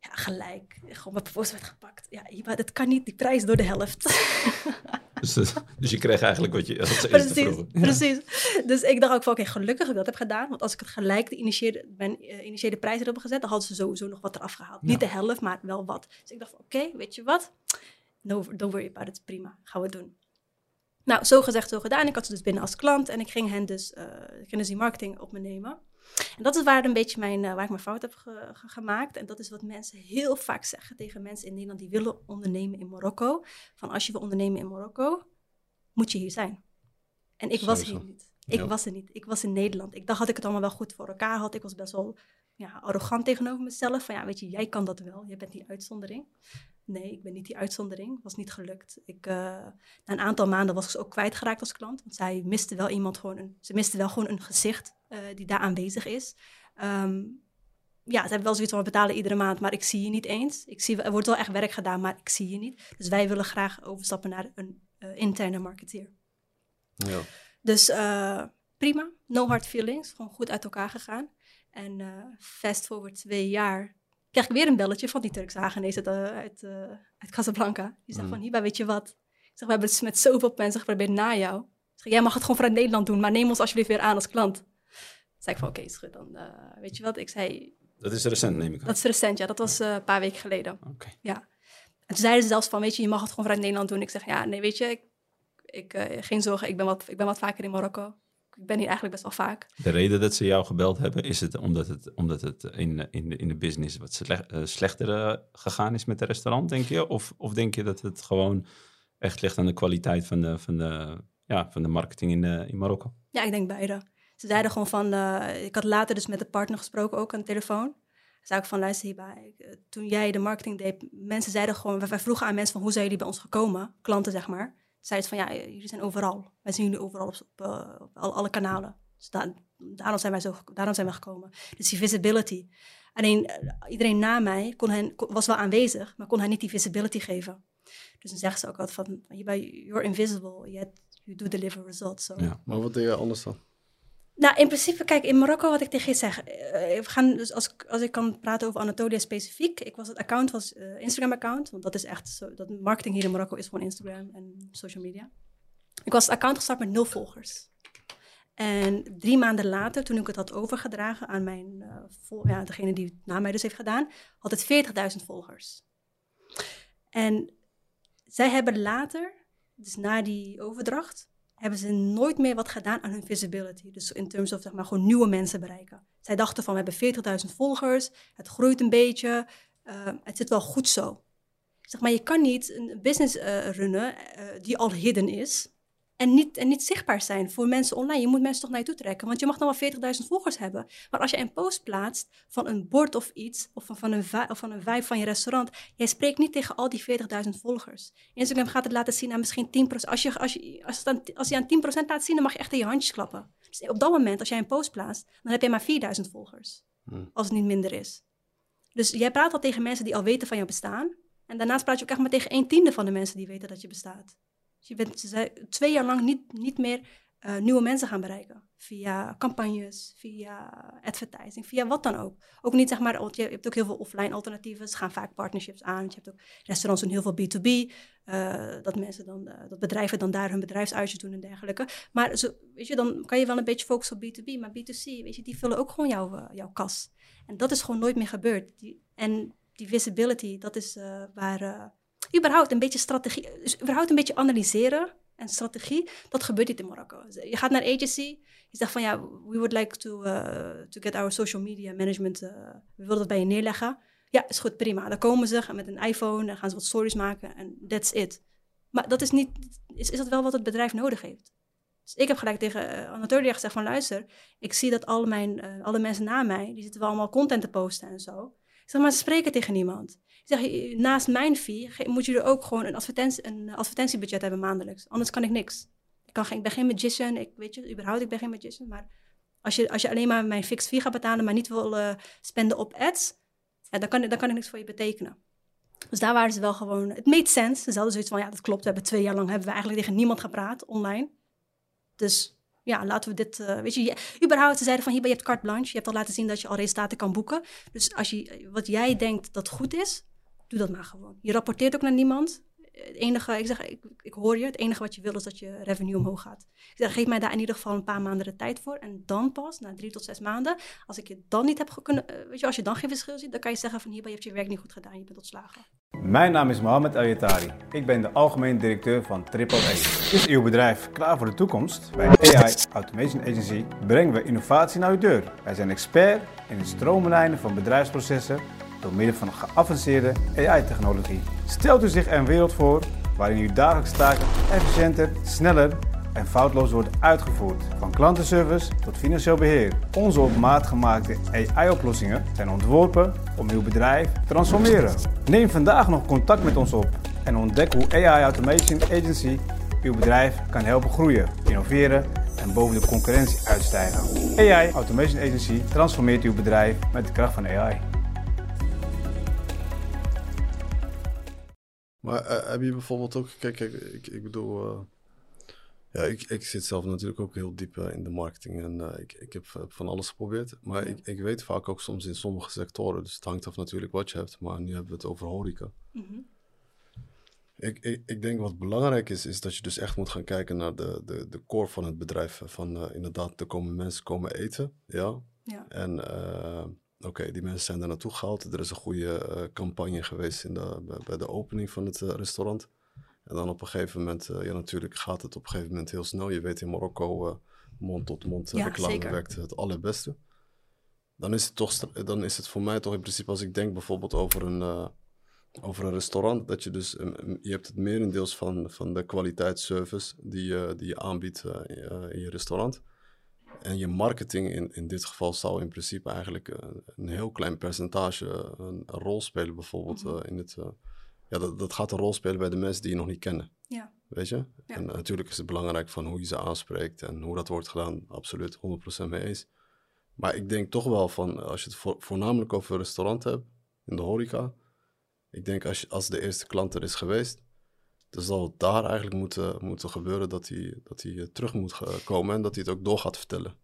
[SPEAKER 2] Ja, gelijk. Gewoon mijn proposal werd gepakt. Ja, maar dat kan niet, die prijs door de helft.
[SPEAKER 3] dus, dus je kreeg eigenlijk wat je als
[SPEAKER 2] precies, Precies. Dus ik dacht ook van, oké, gelukkig dat ik dat heb gedaan. Want als ik het gelijk de initiële, mijn uh, initiële prijs erop gezet, dan hadden ze sowieso nog wat eraf gehaald. Niet de helft, maar wel wat. Dus ik dacht van, oké, weet je wat? No, don't worry about it, prima. Gaan we doen. Nou, zo gezegd, zo gedaan. Ik had ze dus binnen als klant en ik ging hen dus, uh, ik dus die marketing op me nemen. En dat is waar, een beetje mijn, uh, waar ik mijn fout heb gemaakt. En dat is wat mensen heel vaak zeggen tegen mensen in Nederland die willen ondernemen in Marokko. Van als je wil ondernemen in Marokko, moet je hier zijn. En ik was hier niet. Ik was er niet. Ik was in Nederland. Ik dacht dat ik het allemaal wel goed voor elkaar had. Ik was best wel ja, arrogant tegenover mezelf. Van ja, weet je, jij kan dat wel. Je bent die uitzondering. Nee, ik ben niet die uitzondering. Was niet gelukt. Ik, uh, na een aantal maanden was ik ze ook kwijtgeraakt als klant. Want zij miste wel iemand gewoon een, ze miste wel gewoon een gezicht uh, die daar aanwezig is. Um, ja, ze hebben wel zoiets van, we betalen iedere maand, maar ik zie je niet eens. Ik zie, er wordt wel echt werk gedaan, maar ik zie je niet. Dus wij willen graag overstappen naar een uh, interne marketeer. Ja. Dus prima, no hard feelings, gewoon goed uit elkaar gegaan. En fast forward twee jaar krijg ik weer een belletje van die Turkse Hagenees uit, uit, uh, uit Casablanca. Die zegt mm. van, Hiba, weet je wat? Ik zeg, we hebben het met zoveel mensen geprobeerd na jou. Ik zeg, jij mag het gewoon vanuit Nederland doen, maar neem ons alsjeblieft weer aan als klant. Zei ik van, oké, okay, dan uh, weet je wat? Ik zei...
[SPEAKER 3] Dat is recent, neem ik aan.
[SPEAKER 2] Dat is recent, ja. Dat was uh, een paar weken geleden. Oké. Ja. En toen zeiden ze zelfs van, weet je, je mag het gewoon vanuit Nederland doen. Ik zeg, ja, nee, weet je, ik, ik geen zorgen, ik ben, wat, ik ben wat vaker in Marokko ik ben hier eigenlijk best wel vaak.
[SPEAKER 3] De reden dat ze jou gebeld hebben, is het omdat het, omdat het in, in, de, in de business wat slecht, slechter gegaan is met de restaurant, denk je? Of, of denk je dat het gewoon echt ligt aan de kwaliteit van de, van de, ja, van de marketing in, in Marokko?
[SPEAKER 2] Ja, ik denk beide. Ze zeiden gewoon van, ik had later dus met de partner gesproken, ook aan de telefoon. Zei ik van, luister hierbij, toen jij de marketing deed, mensen zeiden gewoon, wij vroegen aan mensen van, hoe zijn jullie bij ons gekomen? Klanten, zeg maar zei het van ja, jullie zijn overal. Wij zien jullie overal op, op, op alle, kanalen. Dus daarom, zijn wij zo, daarom zijn we gekomen. Dus die visibility. Alleen iedereen na mij kon hen, kon, was wel aanwezig, maar kon hij niet die visibility geven. Dus dan zeggen ze ook altijd van, you're invisible, yet you do deliver results. So.
[SPEAKER 1] Ja, maar wat doe je anders dan?
[SPEAKER 2] Nou, in principe, kijk, in Marokko, wat ik tegen je zeg, uh, we gaan dus als, als ik kan praten over Anatolia specifiek, ik was het account was uh, Instagram-account, want dat is echt zo, dat marketing hier in Marokko is gewoon Instagram en social media. Ik was het account gestart met nul volgers. En drie maanden later, toen ik het had overgedragen aan mijn, uh, vol, ja, degene die het na mij dus heeft gedaan, had het 40.000 volgers. En zij hebben later, dus na die overdracht, hebben ze nooit meer wat gedaan aan hun visibility. Dus in terms of zeg maar gewoon nieuwe mensen bereiken. Zij dachten van we hebben 40.000 volgers, het groeit een beetje, uh, het zit wel goed zo. Zeg maar je kan niet een business uh, runnen uh, die al hidden is en niet, en niet zichtbaar zijn voor mensen online. Je moet mensen toch naar je toe trekken, want je mag dan wel 40.000 volgers hebben. Maar als je een post plaatst van een bord of iets, of van, van, een, of van een vibe van je restaurant, jij spreekt niet tegen al die 40.000 volgers. Instagram gaat het laten zien aan misschien 10%. Als je, als je, als aan, als je aan 10% laat zien, dan mag je echt in je handjes klappen. Dus op dat moment, als jij een post plaatst, dan heb je maar 4.000 volgers. Hmm. Als het niet minder is. Dus jij praat al tegen mensen die al weten van je bestaan. En daarnaast praat je ook echt maar tegen een tiende van de mensen die weten dat je bestaat. Dus je bent twee jaar lang niet, niet meer uh, nieuwe mensen gaan bereiken. Via campagnes, via advertising, via wat dan ook. Ook niet zeg maar, je hebt ook heel veel offline alternatieven. Ze gaan vaak partnerships aan. Je hebt ook restaurants doen heel veel B2B. Uh, eh, dat mensen dan, uh, dat bedrijven dan daar hun bedrijfsuitjes doen en dergelijke. Maar zo, weet je, dan kan je wel een beetje focussen op B2B. Maar B2C, weet je, die vullen ook gewoon jouw, jouw kas. En dat is gewoon nooit meer gebeurd. En die visibility, dat is waar überhaupt een beetje strategie, dus überhaupt een beetje analyseren en strategie, dat gebeurt niet in Marokko. Je gaat naar agency, je zegt van ja, we would like to, uh, to get our social media management, uh, we willen dat bij je neerleggen. Ja, is goed, prima. Dan komen ze met een iPhone, en gaan ze wat stories maken en that's it. Maar dat is niet, is, is dat wel wat het bedrijf nodig heeft? Dus ik heb gelijk tegen uh, Anatolia gezegd van luister, ik zie dat alle, mijn, alle mensen na mij, die zitten wel allemaal content te posten en zo. Zeg maar, ze spreken tegen niemand. Zeg, naast mijn fee moet je er ook gewoon een, advertentie, een advertentiebudget hebben maandelijks. Anders kan ik niks. Ik, kan geen, ik ben geen magician, ik weet je, überhaupt, ik ben geen magician. Maar als je, als je alleen maar mijn fixed fee gaat betalen, maar niet wil uh, spenden op ads, dan, kan, dan kan ik niks voor je betekenen. Dus daar waren ze wel gewoon, het made sense. Ze hadden zoiets van, ja, dat klopt. We hebben twee jaar lang hebben we eigenlijk tegen niemand gepraat online. Dus ja, laten we dit, eh, weet je, überhaupt, ze zeiden van, hier, je hebt carte blanche. Je hebt al laten zien dat je al resultaten kan boeken. Dus als je, wat jij denkt dat goed is, doe dat maar gewoon. Je rapporteert ook naar niemand. Het enige, ik zeg, ik, ik hoor je, het enige wat je wil is dat je revenue omhoog gaat. Ik zeg, geef mij daar in ieder geval een paar maanden de tijd voor. En dan pas, na drie tot zes maanden, als ik je dan niet heb kunnen, eh, weet je, als je dan geen verschil ziet, dan kan je zeggen van, hier, je hebt je werk niet goed gedaan, je bent ontslagen.
[SPEAKER 4] Mijn naam is Mohamed Ayatari. Ik ben de algemeen directeur van AAA. Is uw bedrijf klaar voor de toekomst? Bij AI Automation Agency brengen we innovatie naar uw deur. Wij zijn expert in het stroomlijnen van bedrijfsprocessen door middel van geavanceerde AI-technologie. Stelt u zich een wereld voor waarin uw dagelijkse taken efficiënter, sneller en foutloos worden uitgevoerd. Van klantenservice tot financieel beheer. Onze op maat gemaakte AI-oplossingen zijn ontworpen om uw bedrijf te transformeren. Neem vandaag nog contact met ons op en ontdek hoe AI Automation Agency uw bedrijf kan helpen groeien, innoveren en boven de concurrentie uitstijgen. AI Automation Agency transformeert uw bedrijf met de kracht van AI.
[SPEAKER 1] Maar eh, heb je bijvoorbeeld ook, kijk, kijk ik, ik bedoel, eh, ja, ik, ik zit zelf natuurlijk ook heel diep eh, in de marketing en ik, ik heb van alles geprobeerd. Maar ik, ik weet vaak ook soms in sommige sectoren, dus het hangt af natuurlijk wat je hebt, maar nu hebben we het over horeca. Ik, ik, ik denk wat belangrijk is, is dat je dus echt moet gaan kijken naar de, de, de core van het bedrijf. Van inderdaad, er komen mensen komen eten, ja.
[SPEAKER 2] Ja.
[SPEAKER 1] En oké, die mensen zijn daar naartoe gehaald. Er is een goede eh, campagne geweest in de, bij, bij de opening van het eh, restaurant. En dan op een gegeven moment, eh, ja natuurlijk gaat het op een gegeven moment heel snel. Je weet in Marokko, eh, mond-tot-mond
[SPEAKER 2] Ja,
[SPEAKER 1] reclame
[SPEAKER 2] zeker.
[SPEAKER 1] werkt het allerbeste. Dan is, het toch, dan is het voor mij toch in principe, als ik denk bijvoorbeeld over een, over een restaurant, dat je dus, um, um, je hebt het merendeels van, van de kwaliteitsservice die, je die je aanbiedt in je restaurant. En je marketing in, in dit geval zou in principe eigenlijk eh, een heel klein percentage eh, een, rol spelen, bijvoorbeeld
[SPEAKER 2] Mhm.
[SPEAKER 1] eh, in het. ja, dat, dat gaat een rol spelen bij de mensen die je nog niet kennen.
[SPEAKER 2] Ja.
[SPEAKER 1] Weet je?
[SPEAKER 2] Ja.
[SPEAKER 1] En natuurlijk is het belangrijk van hoe je ze aanspreekt en hoe dat wordt gedaan. Absoluut, 100% mee eens. Maar ik denk toch wel van, als je het vo- voornamelijk over een restaurant hebt, in de horeca. Ik denk als, je, als de eerste klant er is geweest, zal het daar eigenlijk moeten, moeten gebeuren dat hij, dat hij eh, terug moet ge- komen en dat hij het ook door gaat vertellen.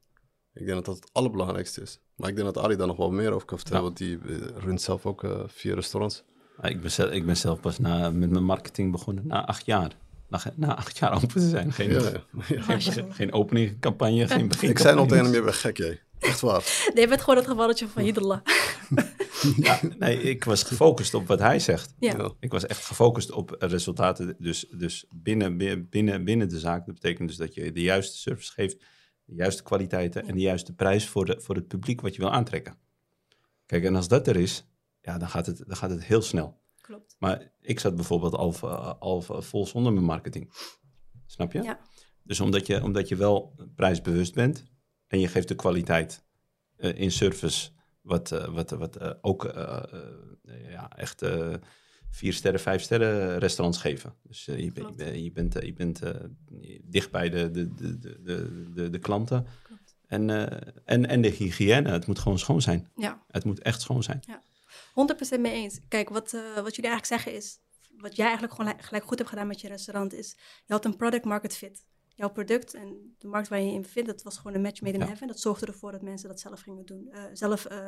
[SPEAKER 1] Ik denk dat dat het allerbelangrijkste is. Maar ik denk dat Ali daar nog wel meer over kan vertellen,
[SPEAKER 3] Ja.
[SPEAKER 1] want die eh, runt zelf ook eh, vier restaurants.
[SPEAKER 3] Ja, Ik ben, zelf, ik ben zelf pas na, met mijn marketing begonnen na acht jaar. Na, na acht jaar open te zijn. Geen,
[SPEAKER 1] Ja,
[SPEAKER 3] geen, geen, geen openingcampagne, geen begin.
[SPEAKER 1] Ik zei nog tegen hem, je bent gek, jij. Echt waar.
[SPEAKER 2] Nee, je bent gewoon het gevalletje van Hidrollah.
[SPEAKER 3] Ja, nee, ik was gefocust op wat hij zegt.
[SPEAKER 2] Ja.
[SPEAKER 3] Ik was echt gefocust op resultaten. Dus, dus binnen, binnen, binnen de zaak. Dat betekent dus dat je de juiste service geeft, de juiste kwaliteiten en de juiste prijs voor, de, voor het publiek wat je wil aantrekken. Kijk, en als dat er is, ja, dan, gaat het, dan gaat het heel snel.
[SPEAKER 2] Klopt.
[SPEAKER 3] Maar ik zat bijvoorbeeld al, al vol zonder mijn marketing. Snap je?
[SPEAKER 2] Ja.
[SPEAKER 3] Dus omdat je, omdat je wel prijsbewust bent en je geeft de kwaliteit eh, in service, wat, eh, wat, wat eh, ook ja, echt vier sterren, vijf sterren restaurants geven. Dus je, ben- je,
[SPEAKER 2] Klopt.
[SPEAKER 3] ben- je bent, je bent dicht bij de, de, de, de, de, de, klanten.
[SPEAKER 2] Klopt.
[SPEAKER 3] En, eh, en, en de hygiëne, het moet gewoon schoon zijn.
[SPEAKER 2] Ja.
[SPEAKER 3] Het moet echt schoon zijn.
[SPEAKER 2] 100% mee eens. Kijk, wat, wat jullie eigenlijk zeggen is, wat jij eigenlijk gewoon gelijk- gelijk goed hebt gedaan met je restaurant is, je had een product market fit. Jouw product en de markt waar je in bevindt, dat was gewoon een match made in
[SPEAKER 3] Ja.
[SPEAKER 2] heaven. Dat zorgde ervoor dat mensen dat zelf gingen doen. eh, zelf, eh,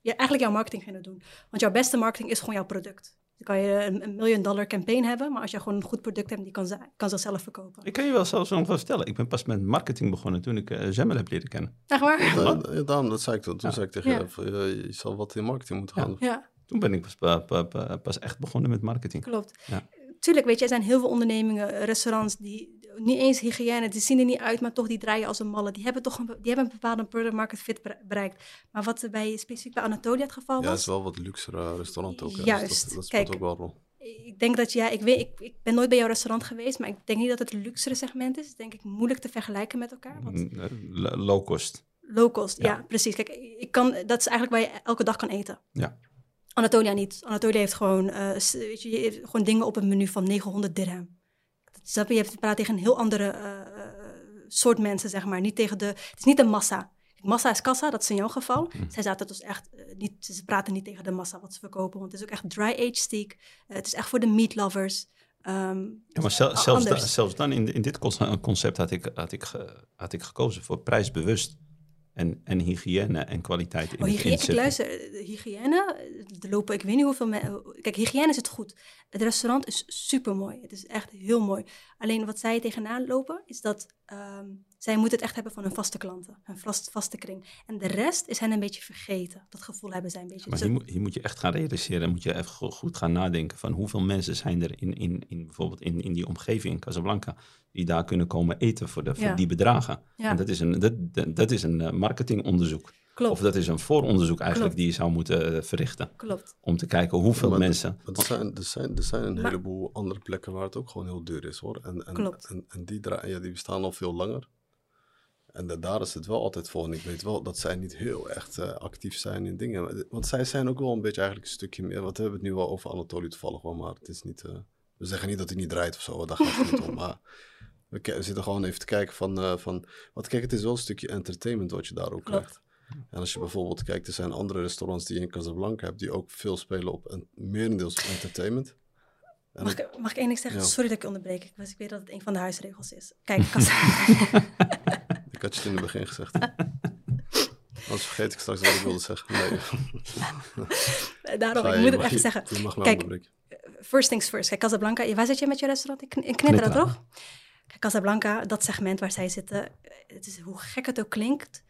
[SPEAKER 2] ja, eigenlijk jouw marketing gingen doen. Want jouw beste marketing is gewoon jouw product. Dan kan je een, een million dollar campaign hebben, maar als je gewoon een goed product hebt, die kan, ze- kan zichzelf verkopen.
[SPEAKER 3] Ik kan je wel zelfs nog wel vertellen. Ik ben pas met marketing begonnen toen ik uh, Zemmel heb leren kennen.
[SPEAKER 2] Echt waar?
[SPEAKER 1] Ja, daarom, dat zei ik toen. Toen
[SPEAKER 3] Ja.
[SPEAKER 1] zei ik tegen
[SPEAKER 2] Ja.
[SPEAKER 1] je, je zal wat in marketing moeten
[SPEAKER 3] Ja.
[SPEAKER 1] gaan.
[SPEAKER 2] Ja.
[SPEAKER 3] Toen ben ik pas, pa- pa- pa- pas echt begonnen met marketing.
[SPEAKER 2] Klopt.
[SPEAKER 3] Ja.
[SPEAKER 2] Tuurlijk, weet je, er zijn heel veel ondernemingen, eh, restaurants, die niet eens hygiëne, die zien er niet uit, maar toch die draaien als een malle. Die hebben toch een, die hebben een bepaalde product market fit bere- bereikt. Maar wat er bij, specifiek bij Anatolia het geval
[SPEAKER 1] Ja, het
[SPEAKER 2] was,
[SPEAKER 1] is wel wat luxere restaurant ook. hè. Dus
[SPEAKER 2] Juist.
[SPEAKER 1] dat, dat speelt
[SPEAKER 2] Kijk,
[SPEAKER 1] ook wel rol.
[SPEAKER 2] ik denk dat, ja, ik, weet, ik, ik ben nooit bij jouw restaurant geweest, maar ik denk niet dat het luxere segment is. Is denk ik moeilijk te vergelijken met elkaar. Want
[SPEAKER 3] Mm, eh, lo- Low cost.
[SPEAKER 2] Low cost, ja.
[SPEAKER 3] Ja.
[SPEAKER 2] precies. Kijk, ik kan, dat is eigenlijk waar je elke dag kan eten.
[SPEAKER 3] Ja.
[SPEAKER 2] Anatolia niet. Anatolia heeft gewoon, eh, weet je, je heeft gewoon dingen op het menu van 900 dirham. Snap je? Je hebt te praten tegen een heel andere eh, eh, soort mensen, zeg maar. Niet tegen de, het is niet de massa. Massa is kassa, dat is in jouw geval. Zij zaten dus echt eh, niet, ze praten niet tegen de massa wat ze verkopen, want het is ook echt dry-aged steak. Eh, het is echt voor de meat lovers. Ehm,
[SPEAKER 3] Ja, maar zel- zelfs, da- zelfs dan in, in dit conce- concept had ik, had, ik had ik gekozen voor prijsbewust. En, en hygiëne en kwaliteit in
[SPEAKER 2] Oh, hygiëne,
[SPEAKER 3] inzetten.
[SPEAKER 2] luister, de hygiëne, eh, er lopen, ik weet niet hoeveel mensen... Kijk, hygiëne is het goed. Het restaurant is super mooi. Het is echt heel mooi. Alleen wat zij tegenaan lopen, is dat ehm, zij moeten het echt hebben van hun vaste klanten. Hun vast, vaste kring. En de rest is hen een beetje vergeten. Dat gevoel hebben zij een beetje.
[SPEAKER 3] Maar
[SPEAKER 2] Dus
[SPEAKER 3] hier moet, hier moet je echt gaan realiseren. en moet je even go- goed gaan nadenken van hoeveel mensen zijn er in, in, in bijvoorbeeld in, in die omgeving in Casablanca die daar kunnen komen eten voor, de, voor
[SPEAKER 2] Ja.
[SPEAKER 3] die bedragen.
[SPEAKER 2] Ja.
[SPEAKER 3] En dat is een, dat, dat, dat is een eh, marketingonderzoek.
[SPEAKER 2] klopt,
[SPEAKER 3] Of dat is een vooronderzoek eigenlijk
[SPEAKER 2] Klopt.
[SPEAKER 3] die je zou moeten eh, verrichten.
[SPEAKER 2] klopt.
[SPEAKER 3] Om te kijken hoeveel mensen...
[SPEAKER 1] Maar er zijn, er zijn, er zijn een
[SPEAKER 2] Maar-
[SPEAKER 1] heleboel andere plekken waar het ook gewoon heel duur is hoor. En, en,
[SPEAKER 2] Klopt.
[SPEAKER 1] En, en die, dra- ja, die bestaan al veel langer. En da- daar is het wel altijd vol. En ik weet wel dat zij niet heel echt eh, actief zijn in dingen. Maar- Want zij zijn ook wel een beetje eigenlijk een stukje meer. Want we hebben het nu wel over Anatolie toevallig wel, maar het is niet. eh, we zeggen niet dat hij niet draait of zo, daar gaat het niet om. Maar we, zitten gewoon even te kijken van, eh, van. Want kijk, het is wel een stukje entertainment wat je daar ook
[SPEAKER 2] Klopt.
[SPEAKER 1] krijgt. En als je bijvoorbeeld kijkt, er zijn andere restaurants die je in Casablanca hebt, die ook veel spelen op een, merendeels op entertainment. En
[SPEAKER 2] Mag ik, mag ik één ding zeggen?
[SPEAKER 1] Ja.
[SPEAKER 2] Sorry dat ik onderbreek. Ik, was, ik weet dat het een van de huisregels is. Kijk, Cas-
[SPEAKER 1] Ik had je het in het begin gezegd. Anders vergeet ik straks wat ik wilde zeggen. Nee.
[SPEAKER 2] daarom,
[SPEAKER 1] Ga
[SPEAKER 2] ik
[SPEAKER 1] je-
[SPEAKER 2] moet
[SPEAKER 1] je
[SPEAKER 2] het even
[SPEAKER 1] je-
[SPEAKER 2] zeggen.
[SPEAKER 1] Je mag me
[SPEAKER 2] Kijk. First things first. Kijk, Casablanca, waar zit je met je restaurant? In, Kn- in Knitteren,
[SPEAKER 3] Knitteren.
[SPEAKER 2] toch? Kijk, Casablanca, dat segment waar zij zitten, het is hoe gek het ook klinkt,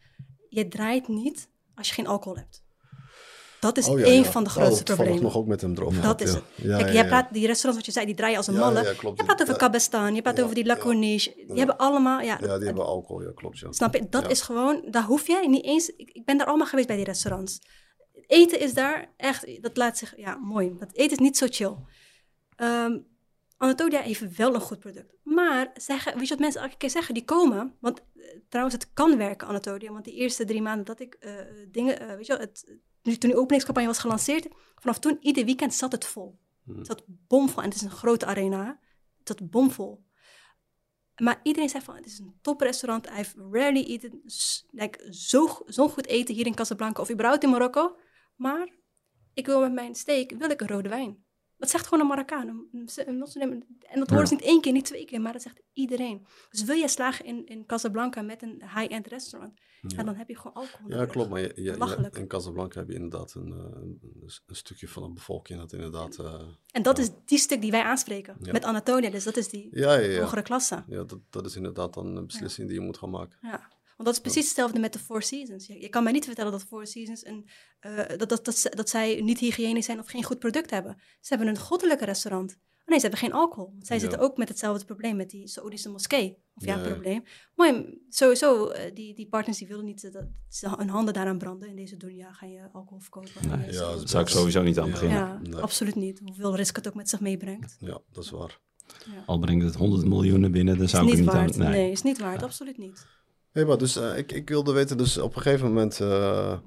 [SPEAKER 2] je draait niet als je geen alcohol hebt. Dat is
[SPEAKER 1] Oh, ja,
[SPEAKER 2] één
[SPEAKER 1] ja.
[SPEAKER 2] van de
[SPEAKER 1] Oh,
[SPEAKER 2] grootste
[SPEAKER 1] toevallig
[SPEAKER 2] problemen.
[SPEAKER 1] nog ook met hem erover
[SPEAKER 2] Dat is het. Kijk, jij praat, die restaurants wat je zei, die draaien als een malle. Je praat over. Cabestan, je praat over die La
[SPEAKER 1] ja.
[SPEAKER 2] Corniche. Die hebben allemaal, ja,
[SPEAKER 1] Ja, die hebben alcohol, ja, klopt. Ja.
[SPEAKER 2] Snap je? Dat is gewoon, daar hoef jij niet eens. Ik, ben daar allemaal geweest bij die restaurants. Eten is daar echt, dat laat zich, ja, mooi. Dat eten is niet zo chill. Ehm Anatolia heeft wel een goed product. Maar zeggen, weet je wat mensen elke keer zeggen? Die komen, want eh, trouwens, het kan werken, Anatolia. Want die eerste drie maanden dat ik eh, dingen, eh, weet je wel, het, nu- toen die openingscampagne was gelanceerd, vanaf toen, ieder weekend zat het vol.
[SPEAKER 1] Hmm.
[SPEAKER 2] Het zat bomvol. En het is een grote arena. Het zat bomvol. Maar iedereen zei van, het is een toprestaurant. Heeft rarely eaten, like, zo, zo goed eten hier in Casablanca of überhaupt in Marokko. Maar ik wil met mijn steak, wil ik een rode wijn. Dat zegt gewoon een Marokkaan, een, een moslim. En dat ze niet één keer, niet twee keer, maar dat zegt iedereen. Dus wil je slagen in, in Casablanca met een high-end restaurant, ja. dan heb je gewoon alcohol
[SPEAKER 1] Ja, klopt. Maar je, in Casablanca heb je inderdaad een, eh, een, een stukje van de bevolking dat inderdaad... eh,
[SPEAKER 2] En dat is die stuk die wij aanspreken met Anatolia. Dus dat is die
[SPEAKER 1] ja, ja, ja.
[SPEAKER 2] hogere klasse.
[SPEAKER 1] ja dat, dat is inderdaad dan een beslissing die je moet gaan maken.
[SPEAKER 2] Ja, want dat is precies hetzelfde met de Four Seasons. Je, je kan mij niet vertellen dat Four Seasons een, eh, dat, dat, dat, dat zij niet hygiënisch zijn of geen goed product hebben. Ze hebben een goddelijke restaurant. Oh nee, ze hebben geen alcohol. Want zij
[SPEAKER 1] Ja.
[SPEAKER 2] zitten ook met hetzelfde probleem met die Saoedische moskee. Of ja, probleem. Maar sowieso, eh, die, die partners die willen niet eh, dat ze hun handen daaraan branden. In deze dunia ga je alcohol verkopen.
[SPEAKER 3] Nee,
[SPEAKER 1] ja,
[SPEAKER 3] Daar zou ik sowieso niet aan beginnen.
[SPEAKER 2] ja,
[SPEAKER 1] Nee.
[SPEAKER 2] absoluut niet. Hoeveel risk het ook met zich meebrengt.
[SPEAKER 1] Ja, dat is waar.
[SPEAKER 2] Ja.
[SPEAKER 3] Al brengt het 100 miljoenen binnen, dan zou ik er
[SPEAKER 2] niet
[SPEAKER 3] niet
[SPEAKER 2] waard.
[SPEAKER 3] aan...
[SPEAKER 2] Nee. is niet waard. Absoluut niet.
[SPEAKER 1] Hey, maar dus eh, ik, ik wilde weten, dus op een gegeven moment, eh,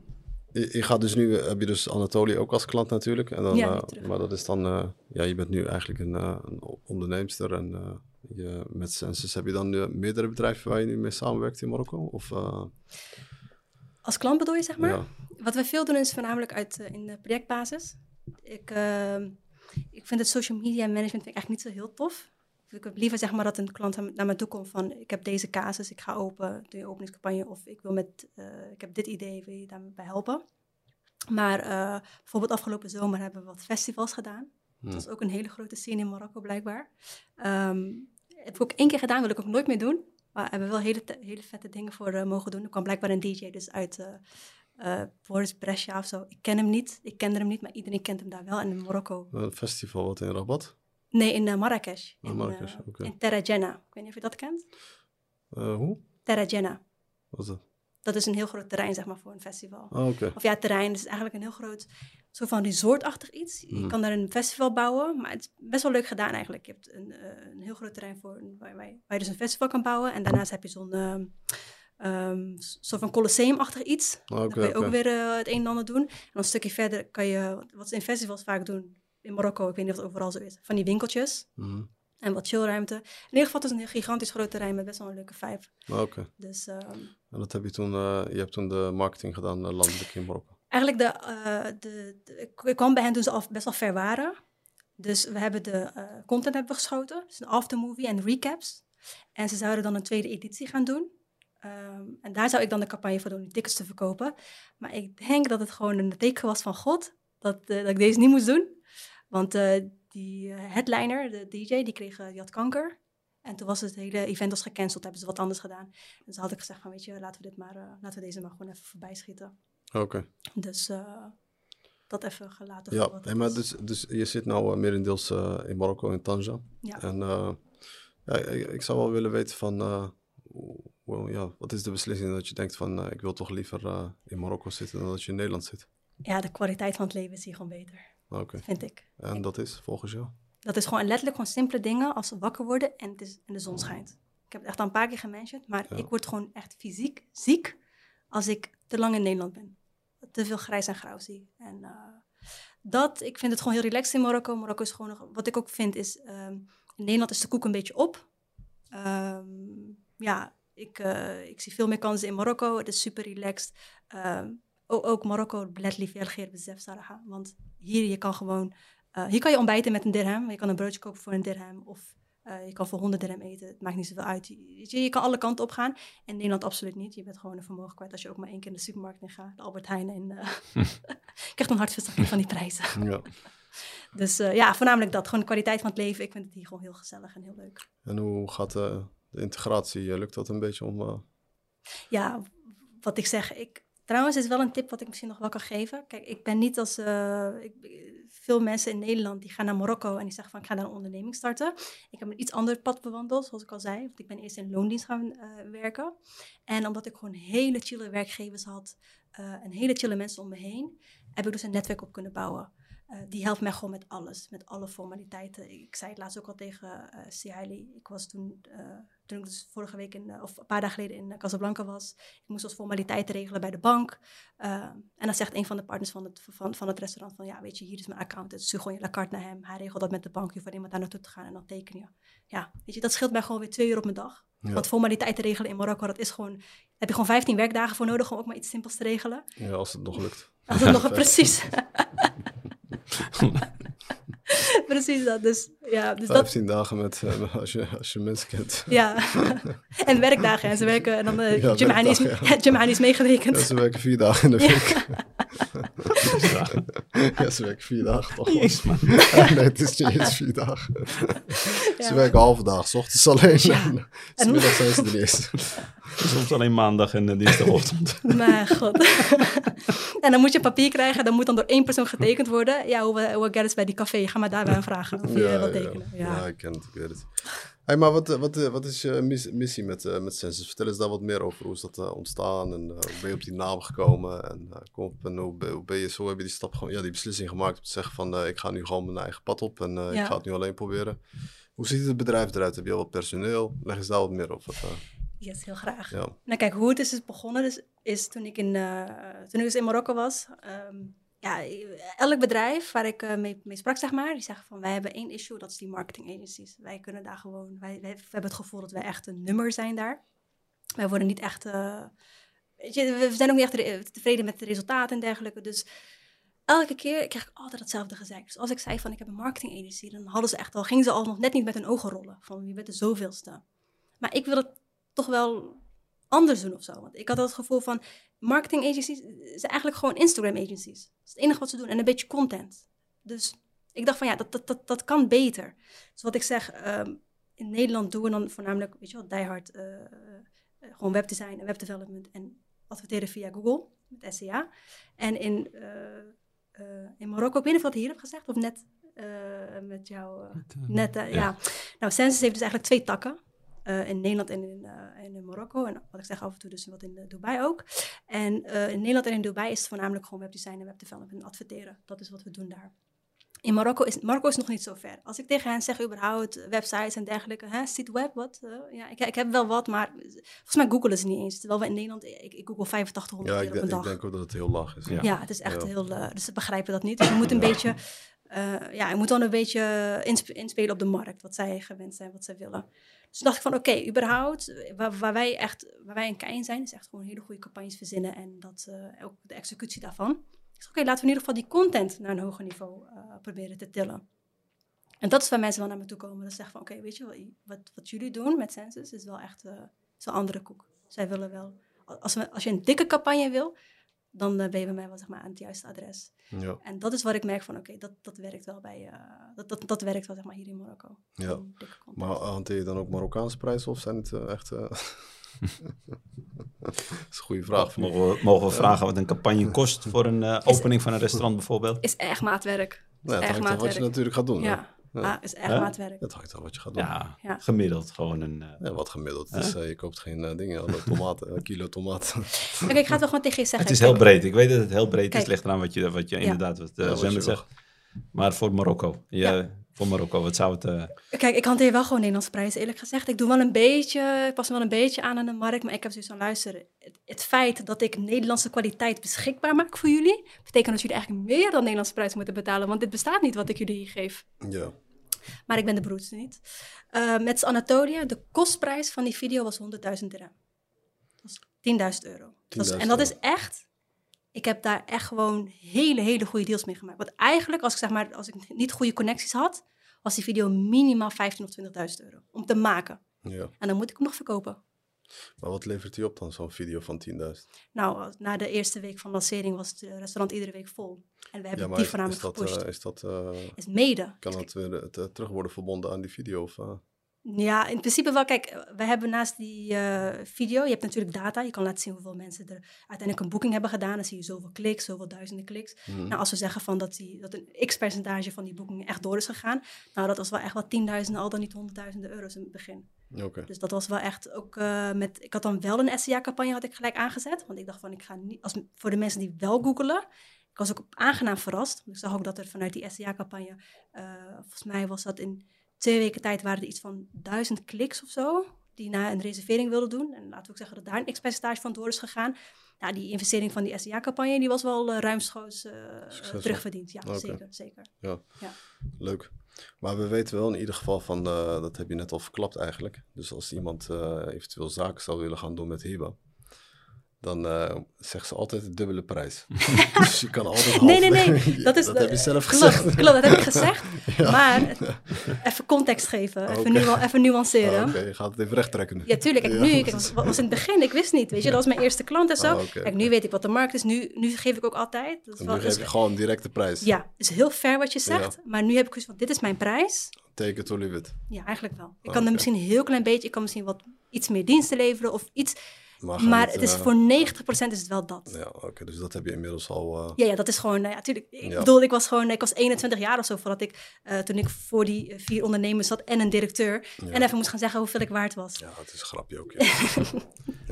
[SPEAKER 1] je, je gaat dus nu, heb je dus Anatolie ook als klant natuurlijk. En dan,
[SPEAKER 2] Ja,
[SPEAKER 1] eh,
[SPEAKER 2] nu
[SPEAKER 1] maar dat is dan, ja, je bent nu eigenlijk een, een onderneemster en je, met Sensus heb je dan eh, meerdere bedrijven waar je nu mee samenwerkt in Marokko? Of,
[SPEAKER 2] Als klant bedoel je, zeg maar?
[SPEAKER 1] ja.
[SPEAKER 2] Wat wij veel doen is voornamelijk uit, in de projectbasis. Ik, ik vind het social media management vind ik eigenlijk niet zo heel tof. Ik heb liever zeg maar dat een klant naar me toe komt van ik heb deze casus, ik ga open, doe je openingscampagne of ik wil met, eh, ik heb dit idee, wil je daarbij helpen? Maar eh, bijvoorbeeld afgelopen zomer hebben we wat festivals gedaan. Dat was ook een hele grote scene in Marokko blijkbaar. Ehm heb ik ook één keer gedaan, wil ik ook nooit meer doen. Maar hebben we wel hele, hele vette dingen voor eh, mogen doen. Er kwam blijkbaar een DJ dus uit eh Boris Brescia of zo. Ik ken hem niet, ik kende hem niet, maar iedereen kent hem daar wel. En in Marokko.
[SPEAKER 1] Een festival wat in Rabat.
[SPEAKER 2] Nee, in eh, Marrakesh.
[SPEAKER 1] Oh,
[SPEAKER 2] in,
[SPEAKER 1] Marrakesh,
[SPEAKER 2] eh,
[SPEAKER 1] oké.
[SPEAKER 2] in. Ik weet niet of je dat kent.
[SPEAKER 1] Eh, hoe?
[SPEAKER 2] Terra Jenna.
[SPEAKER 1] Wat is dat?
[SPEAKER 2] Dat is een heel groot terrein, zeg maar, voor een festival.
[SPEAKER 1] Oh, oké.
[SPEAKER 2] Of ja, terrein, het is eigenlijk een heel groot, soort van resortachtig iets. Je
[SPEAKER 1] Mhm.
[SPEAKER 2] kan daar een festival bouwen, maar het is best wel leuk gedaan eigenlijk. Je hebt een, een heel groot terrein voor, waar, waar, je- dus een festival kan bouwen. En daarnaast heb je zo'n ehm, soort van colosseumachtig iets.
[SPEAKER 1] Oh,
[SPEAKER 2] Dan
[SPEAKER 1] oké,
[SPEAKER 2] kan je ook weer het een en ander doen. En dan een stukje verder kan je, wat ze in festivals vaak doen, in Marokko, ik weet niet of het overal zo is, van die winkeltjes.
[SPEAKER 1] Mhm.
[SPEAKER 2] En wat chillruimte. In ieder geval, het is een gigantisch groot terrein met best wel een leuke vibe.
[SPEAKER 1] Oké.
[SPEAKER 2] Dus ehm,
[SPEAKER 1] En dat heb je toen, eh, je hebt toen de marketing gedaan eh, landelijk in Marokko.
[SPEAKER 2] eigenlijk, de, eh, de, de- ik- kwam bij hen toen ze al best wel ver waren. Dus we hebben de content hebben we geschoten. Dus een aftermovie en recaps. En ze zouden dan een tweede editie gaan doen. Ehm, en daar zou ik dan de campagne voor doen, die tickets te verkopen. Maar ik denk dat het gewoon een teken was van God. Dat, dat ik deze niet moest doen. Want eh, die eh, headliner, de DJ, die, kreeg, eh, die had kanker. En toen was het hele event was gecanceld, hebben ze wat anders gedaan. Dus had ik gezegd van, weet je, laten we, dit maar, laten we deze maar gewoon even voorbij schieten.
[SPEAKER 1] Oké.
[SPEAKER 2] Dus dat even gelaten.
[SPEAKER 1] Ja, nee, maar dus, dus je zit nou merendeels in Marokko, in Tanja.
[SPEAKER 2] Ja.
[SPEAKER 1] En ja, ik, ik zou wel willen weten van, ja, wat is de beslissing dat je denkt van, ik wil toch liever in Marokko zitten dan dat je in Nederland zit?
[SPEAKER 2] ja, de kwaliteit van het leven is hier gewoon beter, Vind ik.
[SPEAKER 1] En dat is volgens jou?
[SPEAKER 2] Dat is gewoon letterlijk gewoon simpele dingen als we wakker worden en, het is, en de zon schijnt. Ik heb het echt al een paar keer gementiond, maar
[SPEAKER 1] Ja.
[SPEAKER 2] ik word gewoon echt fysiek ziek als ik te lang in Nederland ben. Te veel grijs en grauw zie. En eh, dat, ik vind het gewoon heel relaxed in Marokko. Marokko is gewoon nog, wat ik ook vind is, ehm, in Nederland is de koek een beetje op. Ehm, ja, ik, eh, ik zie veel meer kansen in Marokko. Het is super relaxed. Ehm, ook, Marokko, bled lief heel bezef Saraha. Want hier, je kan gewoon, eh, hier kan je ontbijten met een dirham. Je kan een broodje kopen voor een dirham. Of eh, je kan voor 100 dirham eten. Het maakt niet zoveel uit. Je, je, je kan alle kanten op gaan. En in Nederland absoluut niet. Je bent gewoon een vermogen kwijt als je ook maar één keer in de supermarkt in gaat. De Albert Heijn. En, eh ik krijg een hartverzakking van die prijzen.
[SPEAKER 1] Ja.
[SPEAKER 2] Dus ja, voornamelijk dat. Gewoon de kwaliteit van het leven. Ik vind het hier gewoon heel gezellig en heel leuk.
[SPEAKER 1] En hoe gaat de integratie? Lukt dat een beetje om...
[SPEAKER 2] Ja, wat ik zeg. Ik, trouwens is wel een tip wat ik misschien nog wel kan geven. Kijk, ik ben niet als... eh, veel mensen in Nederland die gaan naar Marokko en die zeggen van ik ga daar een onderneming starten. Ik heb een iets ander pad bewandeld, zoals ik al zei. Want ik ben eerst in loondienst gaan eh, werken. En omdat ik gewoon hele chille werkgevers had eh, en hele chille mensen om me heen, heb ik dus een netwerk op kunnen bouwen. Eh, die helpt mij gewoon met alles, met alle formaliteiten. Ik zei het laatst ook al tegen uh. Ik was toen, uh, toen ik dus vorige week, in, of een paar dagen geleden in Casablanca was. Ik moest als formaliteiten regelen bij de bank. En dan zegt een van de partners van het, van, van het restaurant van... ja, weet je, hier is mijn account. Stuur gewoon je la carte naar hem. Hij regelt dat met de bank. Je hoeft alleen maar daar naartoe te gaan en dan teken je. Ja, weet je, dat scheelt mij gewoon weer twee uur op mijn dag. Ja. Want formaliteiten regelen in Marokko, dat is gewoon... heb je gewoon 15 werkdagen voor nodig om ook maar iets simpels te regelen.
[SPEAKER 1] Ja, als het nog lukt.
[SPEAKER 2] Als het nog, precies. Precies dat. Dus, ja, dus
[SPEAKER 1] 15
[SPEAKER 2] dat,
[SPEAKER 1] dagen met, uh, als, je, als je mensen kent.
[SPEAKER 2] Ja, en werkdagen. En ze werken, en dan uh, ja, Jim is,
[SPEAKER 1] ja.
[SPEAKER 2] Is meegerekend.
[SPEAKER 1] Ja, ze werken vier dagen in de week. ja, ze werken vier dagen toch?
[SPEAKER 3] Man.
[SPEAKER 1] nee, het is niet eens vier dagen. ze werken halve dag, s ochtends alleen. En, en middag zijn ze er niet.
[SPEAKER 3] Soms alleen maandag en uh, dinsdagochtend.
[SPEAKER 2] Mijn god. En dan moet je papier krijgen, dan moet dan door één persoon getekend worden. Ja, hoe, hoe Gareth bij die café, ga maar daarbij aan vragen of je
[SPEAKER 1] ja,
[SPEAKER 2] wat tekenen.
[SPEAKER 1] Ja. ja. ik ken het, ik weet het. Hey, maar wat, wat, wat is je missie met, met Census? Vertel eens daar wat meer over. Hoe is dat uh, ontstaan en uh, hoe ben je op die naam gekomen? En, kom en hoe, hoe, ben je zo, heb je die stap ja, die beslissing gemaakt om te zeggen van ik ga nu gewoon mijn eigen pad op en ja. ik ga het nu alleen proberen. Hoe ziet het bedrijf eruit? Heb je al wat personeel? Leg eens daar wat meer over.
[SPEAKER 2] Yes, heel graag.
[SPEAKER 1] Ja.
[SPEAKER 2] Nou kijk, hoe het is, is begonnen dus, is toen ik, in, toen ik dus in Marokko was. Um, ja, elk bedrijf waar ik uh, mee, mee, sprak, zeg maar, die zeggen van wij hebben één issue, dat is die marketing agencies. Wij kunnen daar gewoon, wij, wij hebben het gevoel dat wij echt een nummer zijn daar. Wij worden niet echt, uh, weet je, we zijn ook niet echt tevreden met de resultaten en dergelijke. Dus elke keer kreeg ik altijd hetzelfde gezegd. Dus als ik zei van ik heb een marketing agency, dan hadden ze echt al, gingen ze al nog net niet met hun ogen rollen. Van wie bent de zoveelste. Maar ik wil het toch wel anders doen of zo. Want ik had het gevoel van marketing agencies zijn eigenlijk gewoon Instagram agencies. Dat is het enige wat ze doen. En een beetje content. Dus ik dacht van ja, dat, dat, dat, dat kan beter. Dus wat ik zeg, um, in Nederland doen we dan voornamelijk, weet je wel, diehard, uh, uh, gewoon webdesign en webdevelopment en adverteren via Google met SEA. En in, uh, in Marokko, ik weet niet of ik dat hier heb gezegd of net met jou, net, ja. ja. Nou, Census heeft dus eigenlijk twee takken. Uh, in Nederland en in, uh, in Marokko. En wat ik zeg af en toe dus wat in Dubai ook. En in Nederland en in Dubai is het voornamelijk gewoon webdesign en webdevelopment en adverteren. Dat is wat we doen daar. In Marokko is, Marokko is nog niet zo ver. Als ik tegen hen zeg überhaupt websites en dergelijke, hè, site web, wat? ja, ik, ik, heb wel wat, maar volgens mij googelen ze niet eens. Terwijl we in Nederland, ik, ik google 8500
[SPEAKER 1] ja,
[SPEAKER 2] keer op een dag.
[SPEAKER 1] ik denk ook dat het heel laag is.
[SPEAKER 2] Ja, ja het is echt ja. heel, dus ze begrijpen dat niet. Dus je moet een beetje eh, ja, je moet dan een beetje insp- inspelen op de markt, wat zij gewend zijn, wat zij willen. Dus dacht ik van, oké, überhaupt, waar, wij echt, waar wij een kei zijn, is echt gewoon hele goede campagnes verzinnen en dat, eh, ook de executie daarvan. Zei, oké, laten we in ieder geval die content naar een hoger niveau eh, proberen te tillen. En dat is waar mensen wel naar me toe komen. Dat ze zeggen van, oké, weet je wat, wat jullie doen met Census is wel echt wel andere koek. Zij willen wel, als, we, als je een dikke campagne wil, dan eh, ben je bij mij wel zeg maar, aan het juiste adres.
[SPEAKER 1] Ja,
[SPEAKER 2] En dat is wat ik merk van, oké, dat, dat werkt wel bij, eh, dat, dat, dat werkt wel zeg maar hier in Marokko.
[SPEAKER 1] ja. Maar hanteer je dan ook Marokkaanse prijzen of zijn het eh, echt... eh, dat is een goede vraag.
[SPEAKER 3] Mogen we, mogen we vragen wat een campagne kost voor een eh, opening van een restaurant bijvoorbeeld?
[SPEAKER 2] Is echt maatwerk.
[SPEAKER 1] Nou, het
[SPEAKER 2] echt
[SPEAKER 1] hangt af wat je
[SPEAKER 2] maatwerk.
[SPEAKER 1] natuurlijk gaat doen.
[SPEAKER 2] Ja,
[SPEAKER 1] Ja.
[SPEAKER 2] Ah, is echt maatwerk.
[SPEAKER 1] Het hangt af wat je gaat doen.
[SPEAKER 2] Ja,
[SPEAKER 3] gemiddeld gewoon een... eh,
[SPEAKER 1] wat gemiddeld. Dus, eh, je koopt geen eh, dingen, alle tomaten, een kilo tomaten.
[SPEAKER 2] Oké, ik ga het wel gewoon tegen je zeggen.
[SPEAKER 3] het is heel breed. Ik weet dat het heel breed is.
[SPEAKER 2] Kijk.
[SPEAKER 3] Ligt eraan wat je, wat je
[SPEAKER 2] Ja.
[SPEAKER 3] inderdaad, wat
[SPEAKER 1] Ja,
[SPEAKER 3] uh,
[SPEAKER 1] wat je wil.
[SPEAKER 3] zegt. Maar voor Marokko. Ja, Voor Marokko, wat zou het... eh,
[SPEAKER 2] Kijk, ik hanteer wel gewoon Nederlandse prijzen, eerlijk gezegd. Ik doe wel een beetje, ik pas wel een beetje aan aan de markt, maar ik heb zoiets van, luisteren, het, het feit dat ik Nederlandse kwaliteit beschikbaar maak voor jullie, betekent dat jullie eigenlijk meer dan Nederlandse prijs moeten betalen, want dit bestaat niet wat ik jullie geef.
[SPEAKER 1] Ja.
[SPEAKER 2] Maar ik ben de broedste niet. Eh, met Anatolia, de kostprijs van die video was 100.000 dirham. Dat was 10.000 euro. Dat is-
[SPEAKER 1] 10.000
[SPEAKER 2] en dat is echt, ik heb daar echt gewoon hele, hele goede deals mee gemaakt. Want eigenlijk, als ik zeg maar, als ik niet goede connecties had, was die video minimaal 15.000 of 20.000 euro om te maken.
[SPEAKER 1] ja.
[SPEAKER 2] En dan moet ik hem nog verkopen.
[SPEAKER 1] Maar wat levert hij op dan, zo'n video van 10.000?
[SPEAKER 2] Nou, na de eerste week van lancering was het eh, restaurant iedere week vol. En we hebben
[SPEAKER 1] Ja,
[SPEAKER 2] die
[SPEAKER 1] is,
[SPEAKER 2] voornamelijk
[SPEAKER 1] is dat,
[SPEAKER 2] gepusht.
[SPEAKER 1] eh, is dat eh,
[SPEAKER 2] is mede.
[SPEAKER 1] kan het weer het, eh, terug worden verbonden aan die video? Of?
[SPEAKER 2] Ja, in principe wel. Kijk, we hebben naast die eh, video, je hebt natuurlijk data. Je kan laten zien hoeveel mensen er uiteindelijk een boeking hebben gedaan. Dan zie je zoveel kliks, zoveel duizenden kliks.
[SPEAKER 1] mhm.
[SPEAKER 2] Nou, als we zeggen van dat, die, dat een x-percentage van die boekingen echt door is gegaan. Nou, dat was wel echt wel tienduizenden, al dan niet honderdduizenden euro's in het begin. Dus dat was wel echt ook eh, met... Ik had dan wel een SEA-campagne had ik gelijk aangezet. Want ik dacht van, ik ga niet... Als, voor de mensen die wel googelen... Ik was ook aangenaam verrast. Ik zag ook dat er vanuit die SEA-campagne... eh, volgens mij was dat in twee weken tijd... waren er iets van duizend kliks of zo... die naar een reservering wilden doen. En laten we ook zeggen dat daar een x-percentage van door is gegaan. Nou, die investering van die SEA-campagne... die was wel eh, ruimschoots eh, terugverdiend. Ja, zeker, zeker.
[SPEAKER 1] Leuk. Maar we weten wel in ieder geval van, eh, dat heb je net al verklapt eigenlijk. Dus als iemand eventueel zaken zou willen gaan doen met Hiba, dan eh zegt ze altijd de dubbele prijs. dus je kan altijd
[SPEAKER 2] Nee, nee, nee. Dat, is,
[SPEAKER 1] dat heb je zelf
[SPEAKER 2] klopt,
[SPEAKER 1] gezegd.
[SPEAKER 2] Klopt, dat heb ik gezegd. Maar even context geven, even, nuan- even nuanceren.
[SPEAKER 1] Oh, Oké, je gaat het even recht trekken nu.
[SPEAKER 2] Ja, tuurlijk. Kijk,
[SPEAKER 1] Ja.
[SPEAKER 2] nu, kijk, was, was in het begin, ik wist niet, weet je. Dat was mijn eerste klant en zo.
[SPEAKER 1] Oh,
[SPEAKER 2] Kijk, nu weet ik wat de markt is. Nu, nu geef ik ook altijd. Dat is wel,
[SPEAKER 1] nu geef je gewoon direct de prijs.
[SPEAKER 2] ja, is heel fair wat je zegt.
[SPEAKER 1] Ja.
[SPEAKER 2] Maar nu heb ik zoiets van, dit is mijn prijs.
[SPEAKER 1] Take it or leave it.
[SPEAKER 2] Ja, eigenlijk wel. Ik
[SPEAKER 1] Oh,
[SPEAKER 2] kan er misschien een heel klein beetje, ik kan misschien wat iets meer diensten leveren of iets.
[SPEAKER 1] Maar,
[SPEAKER 2] het is
[SPEAKER 1] eh,
[SPEAKER 2] voor 90% is het wel dat.
[SPEAKER 1] Ja, oké, dus dat heb je inmiddels al... eh,
[SPEAKER 2] Ja, ja, dat is gewoon, nou ja, tuurlijk. Ik
[SPEAKER 1] Ja.
[SPEAKER 2] bedoel, ik was gewoon, ik was 21 jaar of zo voordat ik, eh, toen ik voor die eh, vier ondernemers zat en een directeur.
[SPEAKER 1] Ja.
[SPEAKER 2] En even moest gaan zeggen hoeveel ik waard was.
[SPEAKER 1] Ja, het is een grapje ook. Ja.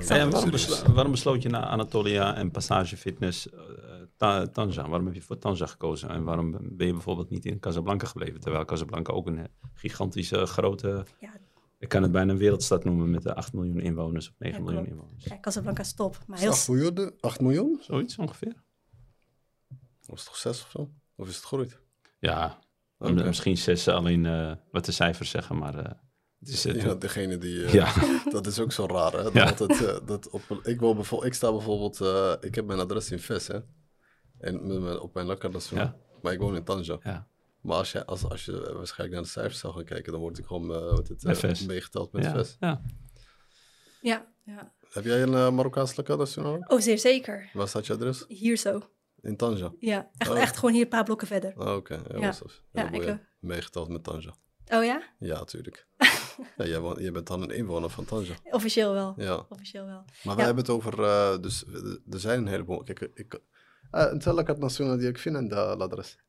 [SPEAKER 3] Ja, en waarom,
[SPEAKER 1] serieus.
[SPEAKER 3] beslo- waarom besloot je na Anatolia en Passage Fitness eh, Ta- Tanja? Waarom heb je voor Tanja gekozen? En waarom ben je bijvoorbeeld niet in Casablanca gebleven? Terwijl Casablanca ook een eh, gigantische grote...
[SPEAKER 2] Ja.
[SPEAKER 3] Ik kan het bijna een wereldstad noemen met de 8 miljoen inwoners of 9
[SPEAKER 2] Ja,
[SPEAKER 3] miljoen inwoners.
[SPEAKER 2] Kijk, Casablanca is top. Maar heel,
[SPEAKER 1] het 8 miljoen? 8 miljoen?
[SPEAKER 3] Zoiets ongeveer.
[SPEAKER 1] Of is het toch 6 of zo? Of is het groeit?
[SPEAKER 3] Ja, misschien zes, alleen eh, wat de cijfers zeggen, maar eh, het is... het-
[SPEAKER 1] Ja, degene die... eh,
[SPEAKER 3] ja.
[SPEAKER 1] Dat is ook zo raar, hè? Dat
[SPEAKER 3] Ja.
[SPEAKER 1] altijd, eh, dat op, ik, wil bijvoorbeeld, ik sta bijvoorbeeld... eh, ik heb mijn adres in Ves, hè? En op mijn lakadres.
[SPEAKER 3] Ja.
[SPEAKER 1] Maar ik woon in Tanja.
[SPEAKER 3] ja.
[SPEAKER 1] Maar als je, als, als je waarschijnlijk naar de cijfers zou gaan kijken... dan word ik gewoon eh, wat het,
[SPEAKER 3] Met
[SPEAKER 1] eh,
[SPEAKER 3] Ves.
[SPEAKER 1] meegeteld met
[SPEAKER 3] ja,
[SPEAKER 1] Ves.
[SPEAKER 3] ja.
[SPEAKER 2] ja, ja.
[SPEAKER 1] Heb jij een uh, Marokkaans lakadres toen ook?
[SPEAKER 2] Oh, zeer zeker.
[SPEAKER 1] Waar staat je adres?
[SPEAKER 2] Hier zo.
[SPEAKER 1] In Tanja?
[SPEAKER 2] Ja, echt,
[SPEAKER 1] Oh.
[SPEAKER 2] echt gewoon hier een paar blokken verder.
[SPEAKER 1] Oh, Oké, ja,
[SPEAKER 2] Ja.
[SPEAKER 1] was dat.
[SPEAKER 2] Ja,
[SPEAKER 1] Ja,
[SPEAKER 2] ik, eh,
[SPEAKER 1] Meegeteld met Tanja.
[SPEAKER 2] Oh ja?
[SPEAKER 1] Ja, natuurlijk. ja, jij, woont- jij bent dan een inwoner van Tanja.
[SPEAKER 2] Officieel wel.
[SPEAKER 1] Ja.
[SPEAKER 2] Officieel wel.
[SPEAKER 1] Maar wij
[SPEAKER 2] Ja.
[SPEAKER 1] hebben het over, eh, dus eh, er zijn een heleboel. Kijk, ik, uh, انت لك national die ik vind en de ladres. Ja,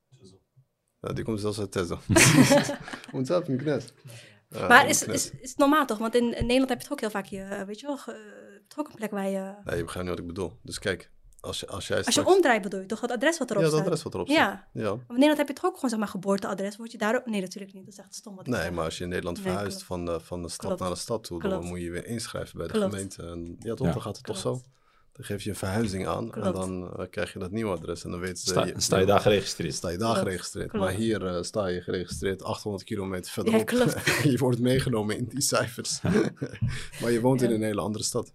[SPEAKER 1] die komt zelfs uit Tezo. Want zelf in Knes. Ja,
[SPEAKER 2] maar is, is, is normaal toch? Want in, in Nederland heb je toch ook heel vaak je, eh, weet je wel, ge- eh, toch ook een plek waar je...
[SPEAKER 1] Nee, je begrijpt niet wat ik bedoel. Dus kijk, als, je, als jij
[SPEAKER 2] Als je omdraait bedoel je toch het adres wat erop
[SPEAKER 1] Ja, dat
[SPEAKER 2] staat?
[SPEAKER 1] adres wat erop staat.
[SPEAKER 2] Ja.
[SPEAKER 1] Ja.
[SPEAKER 2] Maar in Nederland heb je toch ook gewoon zeg maar geboorteadres. Word je daar ook... Nee, natuurlijk niet. Dat is echt stom wat ik
[SPEAKER 1] Nee,
[SPEAKER 2] zeg.
[SPEAKER 1] maar als je in Nederland
[SPEAKER 2] Nee,
[SPEAKER 1] verhuist
[SPEAKER 2] klopt.
[SPEAKER 1] van, de, van de stad
[SPEAKER 2] Klopt.
[SPEAKER 1] naar de stad toe, dan
[SPEAKER 2] Klopt.
[SPEAKER 1] moet je weer inschrijven bij de
[SPEAKER 2] Klopt.
[SPEAKER 1] gemeente. En ja, toch,
[SPEAKER 3] Ja.
[SPEAKER 1] dan gaat het toch zo. Dan geef je een verhuizing aan
[SPEAKER 2] Klopt.
[SPEAKER 1] en dan eh, krijg je dat nieuwe adres. En dan weten ze...
[SPEAKER 3] Sta,
[SPEAKER 1] je-
[SPEAKER 3] sta je daar geregistreerd?
[SPEAKER 1] sta je daar
[SPEAKER 2] Klopt.
[SPEAKER 1] geregistreerd.
[SPEAKER 2] Klopt.
[SPEAKER 1] Maar hier eh, sta je geregistreerd 800 kilometer verderop.
[SPEAKER 2] klopt.
[SPEAKER 1] je wordt meegenomen in die cijfers. maar je woont in
[SPEAKER 2] Ja.
[SPEAKER 1] een hele andere stad.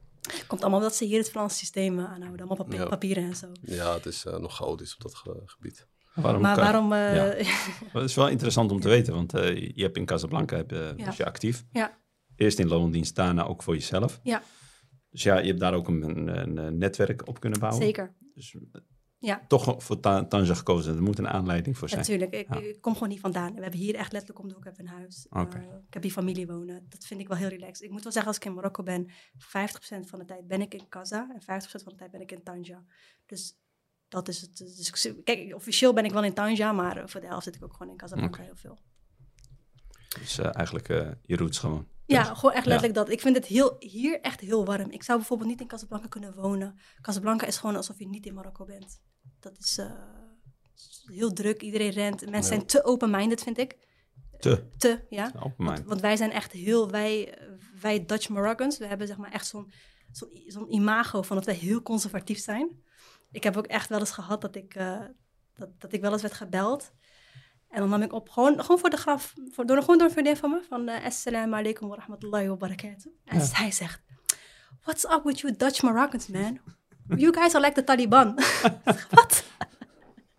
[SPEAKER 2] Komt allemaal omdat ze hier het Franse systeem eh, aanhouden. Allemaal papier-
[SPEAKER 1] Ja.
[SPEAKER 2] papieren en zo.
[SPEAKER 1] Ja, het is eh, nog chaotisch op dat ge- gebied.
[SPEAKER 3] Waarom
[SPEAKER 2] maar waarom... eh,
[SPEAKER 3] Ja. Dat is wel interessant om te weten, want eh, je hebt in Casablanca heb,
[SPEAKER 2] Ja.
[SPEAKER 3] je actief.
[SPEAKER 2] Ja.
[SPEAKER 3] Eerst in loondienst, daarna ook voor jezelf.
[SPEAKER 2] Ja.
[SPEAKER 3] Dus ja, je hebt daar ook een, een, een netwerk op kunnen bouwen.
[SPEAKER 2] Zeker.
[SPEAKER 3] Dus eh,
[SPEAKER 2] Ja.
[SPEAKER 3] toch voor Ta- Tanja gekozen. Er moet een aanleiding voor zijn.
[SPEAKER 2] Natuurlijk, ik,
[SPEAKER 3] Ja.
[SPEAKER 2] ik kom gewoon niet vandaan. We hebben hier echt letterlijk om de hoek heb een huis. Eh, ik heb hier familie wonen. Dat vind ik wel heel relaxed. Ik moet wel zeggen, als ik in Marokko ben, 50% van de tijd ben ik in Casa en 50% van de tijd ben ik in Tanja. Dus dat is het. Dus kijk, officieel ben ik wel in Tanja, maar eh, voor de helft zit ik ook gewoon in Casablanca
[SPEAKER 3] Oké.
[SPEAKER 2] heel veel.
[SPEAKER 3] Dus eh, eigenlijk eh, je roots gewoon.
[SPEAKER 2] Ja,
[SPEAKER 3] Dus-
[SPEAKER 2] gewoon echt
[SPEAKER 3] ja.
[SPEAKER 2] letterlijk dat. Ik vind het heel, hier echt heel warm. Ik zou bijvoorbeeld niet in Casablanca kunnen wonen. Casablanca is gewoon alsof je niet in Marokko bent. Dat is eh, heel druk, iedereen rent. Mensen
[SPEAKER 1] Ja.
[SPEAKER 2] zijn te open-minded, vind ik.
[SPEAKER 3] Te.
[SPEAKER 2] Te, ja. Want, want wij zijn echt heel, wij, wij Dutch Moroccans, we hebben zeg maar echt zo'n zo'n zo'n imago van dat wij heel conservatief zijn. Ik heb ook echt wel eens gehad dat ik, eh, dat, dat ik wel eens werd gebeld. En dan nam ik op, gewoon, gewoon voor de graf, voor, door, gewoon door een vriendin van me, van uh, Assalamu alaikum wa rahmatullahi wa barakatuh. En
[SPEAKER 3] Ja.
[SPEAKER 2] zij zegt, what's up with you Dutch Moroccans, man? You guys are like the Taliban. Ik zeg, Wat?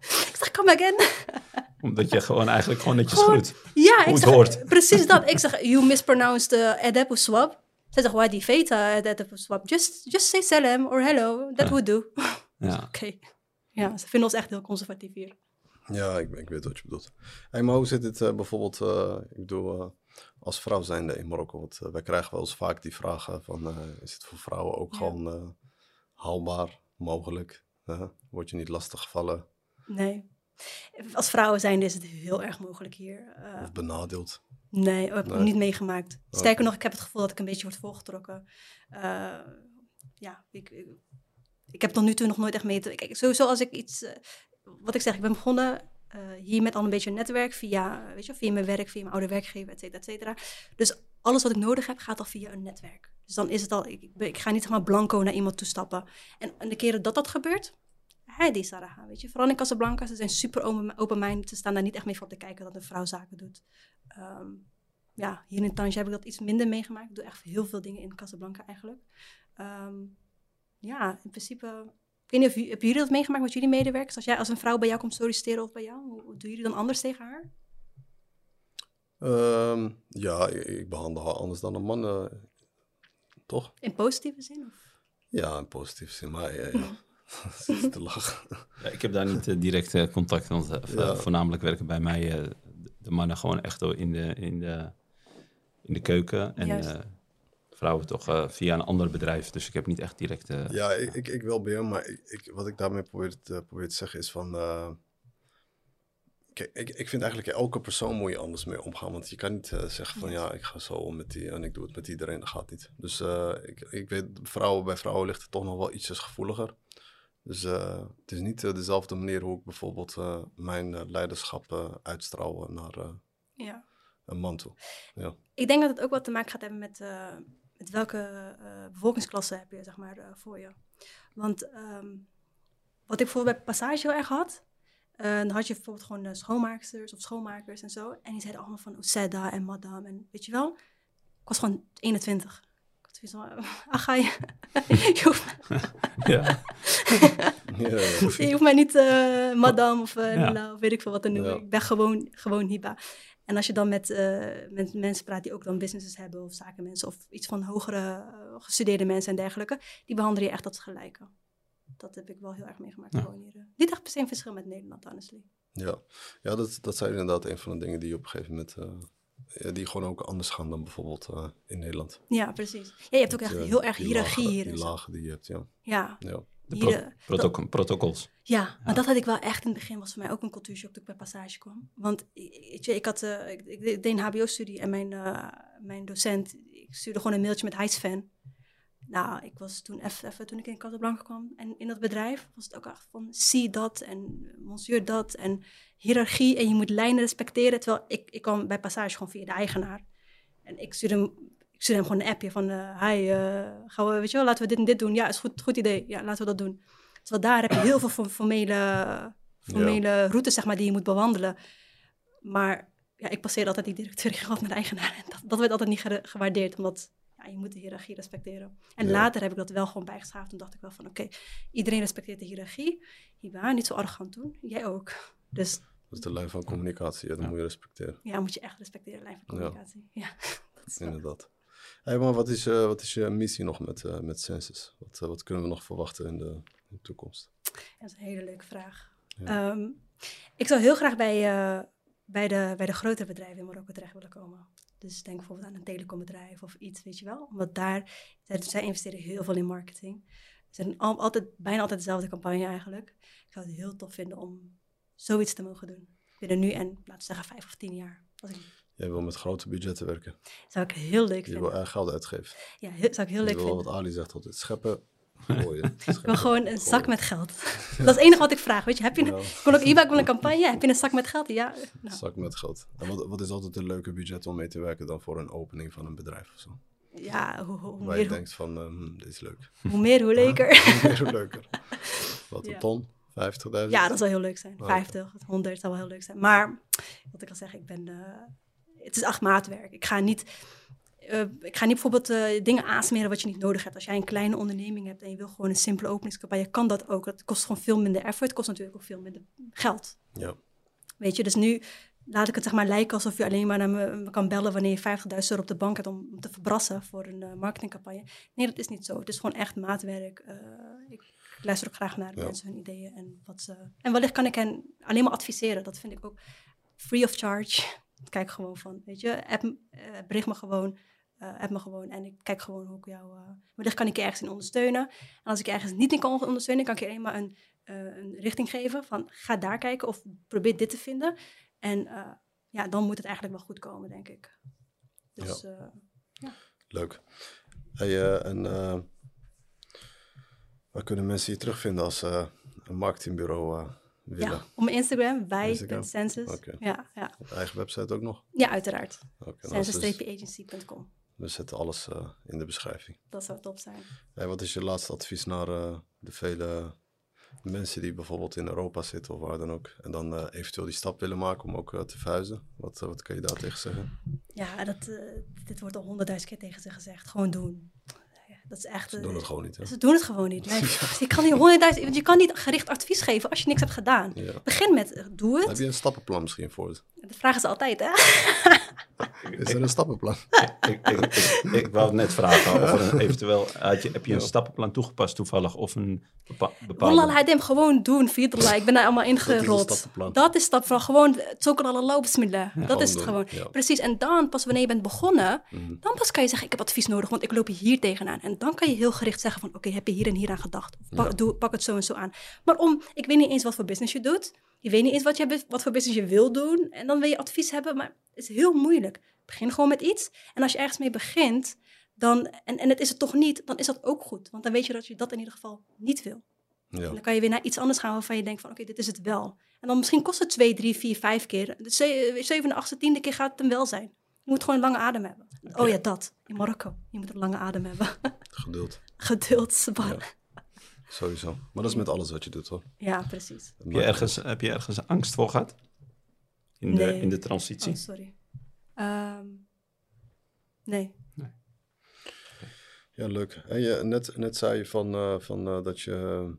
[SPEAKER 2] ik zeg, come again.
[SPEAKER 3] Omdat je gewoon eigenlijk gewoon netjes
[SPEAKER 2] Gewoon-
[SPEAKER 3] groet.
[SPEAKER 2] Ja, ik zeg,
[SPEAKER 3] hoort.
[SPEAKER 2] precies dat. Ik zeg, you mispronounced Edep of Swab. Zij zegt, why die feta Edep of Swab? Just, just say salam or hello, that
[SPEAKER 3] Ja.
[SPEAKER 2] would do.
[SPEAKER 3] Ja.
[SPEAKER 2] Oké. Ja, ze vinden ons echt heel conservatief hier.
[SPEAKER 1] Ja, ik, ik weet wat je bedoelt. Hey, maar hoe zit het eh, bijvoorbeeld, eh, ik bedoel, eh, als vrouw zijnde in Marokko? Want wij krijgen wel eens vaak die vragen van, is het voor vrouwen ook
[SPEAKER 2] Ja.
[SPEAKER 1] gewoon haalbaar, mogelijk? Word je niet lastig gevallen
[SPEAKER 2] Nee. Als vrouwen zijn is het heel erg mogelijk hier.
[SPEAKER 1] Of benadeeld?
[SPEAKER 2] nee, ik heb
[SPEAKER 1] Nee.
[SPEAKER 2] het niet meegemaakt. Sterker nog, ik heb het gevoel dat ik een beetje word voorgetrokken. Ja, ik, ik, ik heb tot nu toe nog nooit echt mee te... Kijk, sowieso als ik iets... Uh, wat ik zeg, ik ben begonnen uh, hier met al een beetje een netwerk via, weet je, via mijn werk, via mijn oude werkgever, et cetera, et cetera. Dus alles wat ik nodig heb, gaat al via een netwerk. Dus dan is het al, ik, ik ga niet zeg maar blanco naar iemand toestappen. En, en de keren dat dat gebeurt, hij die Sarah, weet je. Vooral in Casablanca, ze zijn super open-minded. Ze staan daar niet echt mee voor te kijken dat een vrouw zaken doet. Um, ja, hier in Tanja heb ik dat iets minder meegemaakt. Ik doe echt heel veel dingen in Casablanca eigenlijk. Um, ja, in principe... Ik weet niet of jullie, hebben jullie dat meegemaakt met jullie medewerkers? Als, jij, als een vrouw bij jou komt solliciteren of bij jou, hoe, hoe doen jullie dan anders tegen haar?
[SPEAKER 1] Um, ja, ik, ik, behandel haar anders dan een man, uh, toch?
[SPEAKER 2] In positieve zin? Of?
[SPEAKER 1] Ja, in positieve zin, maar ja, ja. zit te lachen.
[SPEAKER 3] Ja, ik heb daar niet uh, direct uh, contact, want uh, ja. voornamelijk werken bij mij uh, de mannen gewoon echt in de, in de, in de keuken. En uh, vrouwen toch via een ander bedrijf. Dus ik heb niet echt direct...
[SPEAKER 1] ja, ik, ik, ik wel bij hem, maar ik, ik, wat ik daarmee probeer te, probeer te zeggen is van... uh, Kijk, ik, ik vind eigenlijk elke persoon moet je anders mee omgaan. Want je kan niet uh, zeggen van ja, ik ga zo om met die en ik doe het met iedereen. Dat gaat niet. Dus uh, ik, ik weet, vrouwen, bij vrouwen ligt het toch nog wel ietsjes gevoeliger. Dus uh, het is niet dezelfde manier hoe ik bijvoorbeeld mijn leiderschap uitstraal naar
[SPEAKER 2] ja.
[SPEAKER 1] een man toe. Ja.
[SPEAKER 2] Ik denk dat het ook wat te maken gaat hebben met, met welke bevolkingsklasse heb je zeg maar, voor je. Want um, wat ik bijvoorbeeld bij Passage heel erg had, uh, dan had je bijvoorbeeld gewoon uh, schoonmaaksters of schoonmakers en zo. En die zeiden allemaal van Oseda en madame. En weet je wel, ik was gewoon 21. Ik had zoiets van, ach ga je. je, hoeft...
[SPEAKER 3] ja.
[SPEAKER 2] je hoeft mij niet uh, madame of, ja. of weet ik veel wat te noemen. Ja. Ik ben gewoon, gewoon hiba. En als je dan met, met mensen praat die ook dan businesses hebben of zakenmensen of iets van hogere gestudeerde mensen en dergelijke, die behandelen je echt als gelijke dat heb ik wel heel erg meegemaakt. Ja. Hier. Niet echt per se een verschil met Nederland, honestly.
[SPEAKER 1] Ja, ja dat, dat zijn inderdaad een van de dingen die op een gegeven moment... Uh, die gewoon ook anders gaan dan bijvoorbeeld in Nederland.
[SPEAKER 2] Ja, precies. Ja, je hebt ook echt heel erg hiërarchie hier.
[SPEAKER 1] Die lagen die je hebt, ja.
[SPEAKER 2] Ja.
[SPEAKER 1] ja.
[SPEAKER 3] De pro protoco protocols.
[SPEAKER 2] Ja, ja, maar dat had ik wel echt in het begin, was voor mij ook een cultuurshock toen ik bij Passage kwam. Want weet je, ik, had, uh, ik, ik, deed een hbo-studie en mijn, uh, mijn docent, ik stuurde gewoon een mailtje met Heisfan. Nou, ik was toen even, toen ik in Casablanca kwam en in dat bedrijf was het ook echt van zie dat en monsieur dat en hiërarchie en je moet lijnen respecteren. Terwijl ik, ik kwam bij Passage gewoon via de eigenaar. En ik stuurde, ik stuur hem gewoon een appje van, eh hi, eh, gaan we, weet je wel, laten we dit en dit doen. Ja, is goed, goed idee. Ja, laten we dat doen. Terwijl daar heb je heel veel fo- formele, formele routes, zeg maar, die je moet bewandelen. Maar ja, ik passeer altijd die directeur gehad met de eigenaar. En dat, dat werd altijd niet ge- gewaardeerd, omdat ja, je moet de hiërarchie respecteren. En
[SPEAKER 1] Ja.
[SPEAKER 2] later heb ik dat wel gewoon bijgeschaafd. Toen dacht ik wel van, oké, iedereen respecteert de hiërarchie. Hiba, niet zo arrogant doen. Jij ook. Dus
[SPEAKER 1] Dat is de lijn van communicatie, ja, dat
[SPEAKER 3] Ja.
[SPEAKER 1] moet je respecteren,
[SPEAKER 2] ja, moet je echt respecteren, lijn van
[SPEAKER 1] Ja.
[SPEAKER 2] communicatie. Ja, dat is
[SPEAKER 1] inderdaad. Hey, maar wat is, eh, wat is je missie nog met, eh, met Census? Wat, eh, wat kunnen we nog verwachten in de, in de toekomst?
[SPEAKER 2] Dat is een hele leuke vraag.
[SPEAKER 1] Ja.
[SPEAKER 2] Ehm, ik zou heel graag bij, bij, de, bij de grotere bedrijven in Marokko terecht willen komen. Dus denk bijvoorbeeld aan een telecombedrijf of iets, weet je wel. Omdat daar, zij, investeren heel veel in marketing. Het zijn al- altijd, bijna altijd dezelfde campagne eigenlijk. Ik zou het heel tof vinden om zoiets te mogen doen. Binnen nu en, laten we zeggen, vijf of tien jaar. Als ik,
[SPEAKER 1] Jij wil met grote budgetten werken.
[SPEAKER 2] zou ik heel leuk
[SPEAKER 1] Je wil
[SPEAKER 2] vinden.
[SPEAKER 1] erg geld uitgeven.
[SPEAKER 2] Ja, heel, zou ik heel
[SPEAKER 1] je
[SPEAKER 2] leuk vinden.
[SPEAKER 1] wat Ali zegt altijd, scheppen, gooien.
[SPEAKER 2] Ik wil gewoon een zak met geld. Dat is het enige wat ik vraag. Weet je, heb je een,
[SPEAKER 1] Ja.
[SPEAKER 2] ik wil ook Iba, ik wil een campagne. Heb je een zak met geld? Ja. Nou,
[SPEAKER 1] Zak met geld. En wat, wat is altijd een leuke budget om mee te werken dan voor een opening van een bedrijf of zo?
[SPEAKER 2] ja, hoe, hoe, hoe
[SPEAKER 1] Waar je denkt van, eh, hm, dit is leuk.
[SPEAKER 2] hoe meer, hoe leuker.
[SPEAKER 1] Meer leuker. Wat, een
[SPEAKER 2] Ja.
[SPEAKER 1] ton? 50.000?
[SPEAKER 2] Ja, dat zou heel leuk zijn.
[SPEAKER 1] Oké.
[SPEAKER 2] 50, 100 zou wel heel leuk zijn. Maar, wat ik al zeg, ik ben... eh, het is echt maatwerk. Ik ga niet... eh, ik ga niet bijvoorbeeld eh, dingen aansmeren wat je niet nodig hebt. Als jij een kleine onderneming hebt en je wil gewoon een simpele openingscampagne, kan dat ook. Dat kost gewoon veel minder effort. Kost natuurlijk ook veel minder geld.
[SPEAKER 1] Ja.
[SPEAKER 2] Weet je, dus nu laat ik het zeg maar lijken alsof je alleen maar naar me, kan bellen wanneer je 50.000 euro op de bank hebt om, te verbrassen voor een eh, marketingcampagne. Nee, dat is niet zo. Het is gewoon echt maatwerk. Ik, ik luister ook graag naar
[SPEAKER 1] Ja.
[SPEAKER 2] mensen, hun ideeën en wat ze. En wellicht kan ik hen alleen maar adviseren. Dat vind ik ook free of charge. Kijk gewoon van, weet je, app, eh, bericht me gewoon. app me gewoon en ik kijk gewoon hoe ik jou. eh wellicht kan ik je ergens in ondersteunen. En als ik je ergens niet in kan ondersteunen, kan ik je alleen maar een, een richting geven van ga daar kijken of probeer dit te vinden. En ja, dan moet het eigenlijk wel goed komen, denk ik. Dus eh,
[SPEAKER 1] Leuk. Hey, en waar kunnen mensen je terugvinden als een marketingbureau
[SPEAKER 2] ja, op mijn Instagram, wij
[SPEAKER 1] Instagram.
[SPEAKER 2] Census.
[SPEAKER 1] Oké.
[SPEAKER 2] Ja, ja.
[SPEAKER 1] Eigen website ook nog?
[SPEAKER 2] ja, uiteraard.
[SPEAKER 1] Oké, nou, dus-
[SPEAKER 2] Census-agency.com.
[SPEAKER 1] we zetten alles eh, in de beschrijving.
[SPEAKER 2] Dat zou top zijn.
[SPEAKER 1] Hey, wat is je laatste advies naar eh, de vele mensen die bijvoorbeeld in Europa zitten of waar dan ook, en dan eh, eventueel die stap willen maken om ook te verhuizen? Wat, wat kan je daar tegen zeggen?
[SPEAKER 2] Ja, dat, dit wordt al honderdduizend keer tegen ze gezegd. Gewoon doen. Dat is echt...
[SPEAKER 1] Ze
[SPEAKER 2] eh,
[SPEAKER 1] doen het gewoon niet, hè?
[SPEAKER 2] Ze doen het gewoon niet. Nee, je, kan niet honderdduizend, want je kan niet gericht advies geven als je niks hebt gedaan.
[SPEAKER 1] Ja.
[SPEAKER 2] Begin met, eh, doe
[SPEAKER 1] Heb
[SPEAKER 2] het.
[SPEAKER 1] je een stappenplan misschien voor het?
[SPEAKER 2] Dat vragen ze altijd, hè?
[SPEAKER 1] Is er een stappenplan?
[SPEAKER 3] ik, ik, ik, ik wou het net vragen of er een, eventueel had je, heb je een stappenplan toegepast toevallig of een bepa
[SPEAKER 2] Wallah,
[SPEAKER 3] bepaalde...
[SPEAKER 2] Hadim, gewoon doen. Fiedrla, ik ben daar allemaal ingerold.
[SPEAKER 1] stappenplan.
[SPEAKER 2] Dat is stap van gewoon zoeken alle bismillah. dat is het
[SPEAKER 1] Gewoon.
[SPEAKER 2] Precies. En dan, pas wanneer je bent begonnen,
[SPEAKER 1] Mhm.
[SPEAKER 2] dan pas kan je zeggen, ik heb advies nodig, want ik loop hier tegenaan. En dan kan je heel gericht zeggen van, oké, heb je hier en hier aan gedacht? Of pak,
[SPEAKER 1] Ja.
[SPEAKER 2] doe, pak het zo en zo aan. Maar om, ik weet niet eens wat voor business je doet. Je weet niet eens wat, je, wat voor business je wil doen. En dan wil je advies hebben, maar het is heel moeilijk. Begin gewoon met iets. En als je ergens mee begint, dan, en, en het is het toch niet, dan is dat ook goed. Want dan weet je dat je dat in ieder geval niet wil. En
[SPEAKER 1] Ja.
[SPEAKER 2] dan kan je weer naar iets anders gaan waarvan je denkt van oké, dit is het wel. En dan misschien kost het twee, drie, vier, vijf keer. De ze- zevende, achtste, tiende keer gaat het hem wel zijn. Je moet gewoon een lange adem hebben. Oh ja, dat. In Marokko. Je moet een lange adem hebben.
[SPEAKER 1] Geduld.
[SPEAKER 2] Geduld.
[SPEAKER 1] Ja. Sowieso. Maar dat is met alles wat je doet, hoor.
[SPEAKER 2] Ja, precies.
[SPEAKER 3] Heb je, ergens, heb je ergens angst voor gehad? In, de, in de transitie?
[SPEAKER 2] Oh, sorry. Ehm, nee.
[SPEAKER 1] Ja, leuk. En je, net, net zei je van, eh, van eh, dat je,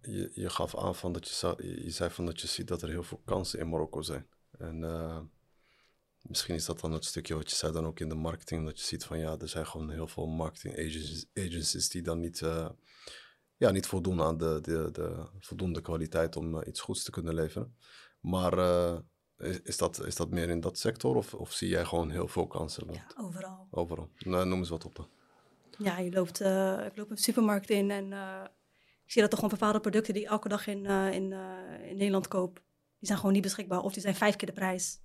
[SPEAKER 1] je... Je gaf aan van dat je, zou- je zei van dat je ziet dat er heel veel kansen in Marokko zijn. En eh, misschien is dat dan het stukje wat je zei dan ook in de marketing. Dat je ziet van ja, er zijn gewoon heel veel marketing agencies, agencies die dan niet, eh, ja, niet voldoen aan de, de, de voldoende kwaliteit om eh, iets goeds te kunnen leveren. Maar eh, is, is, dat, is dat meer in dat sector of, of zie jij gewoon heel veel kansen?
[SPEAKER 2] Ja, overal.
[SPEAKER 1] Overal. Nou, noem eens wat op dan.
[SPEAKER 2] Ja, je loopt, eh, ik loop een supermarkt in en ik zie dat er gewoon bepaalde producten die ik elke dag in, in, in Nederland koop, die zijn gewoon niet beschikbaar. Of die zijn vijf keer de prijs.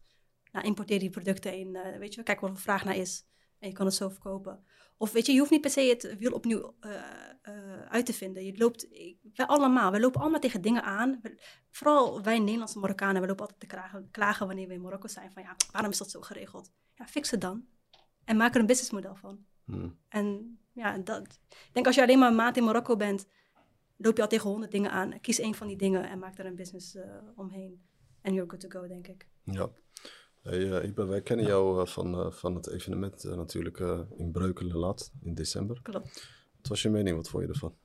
[SPEAKER 2] Nou, importeer die producten in, weet je, kijk wat er vraag naar is. En je kan het zo verkopen. Of weet je, je hoeft niet per se het wiel opnieuw eh, eh, uit te vinden. Je loopt, wij allemaal, wij lopen allemaal tegen dingen aan. We- vooral wij Nederlandse Marokkanen, we lopen altijd te klagen, klagen wanneer we in Marokko zijn. Van ja, waarom is dat zo geregeld? Ja, fix het dan. en maak er een businessmodel van.
[SPEAKER 1] Hmm.
[SPEAKER 2] En ja, dat, ik denk als je alleen maar een maand in Marokko bent, loop je al tegen honderd dingen aan. Kies één van die dingen en maak er een business eh, omheen. En you're good to go, denk ik.
[SPEAKER 1] Ja. Hey, eh, Iba, wij kennen jou eh, van, eh, van het evenement natuurlijk in Breukelen laat in december.
[SPEAKER 2] Klopt.
[SPEAKER 1] Wat was je mening? Wat vond je ervan?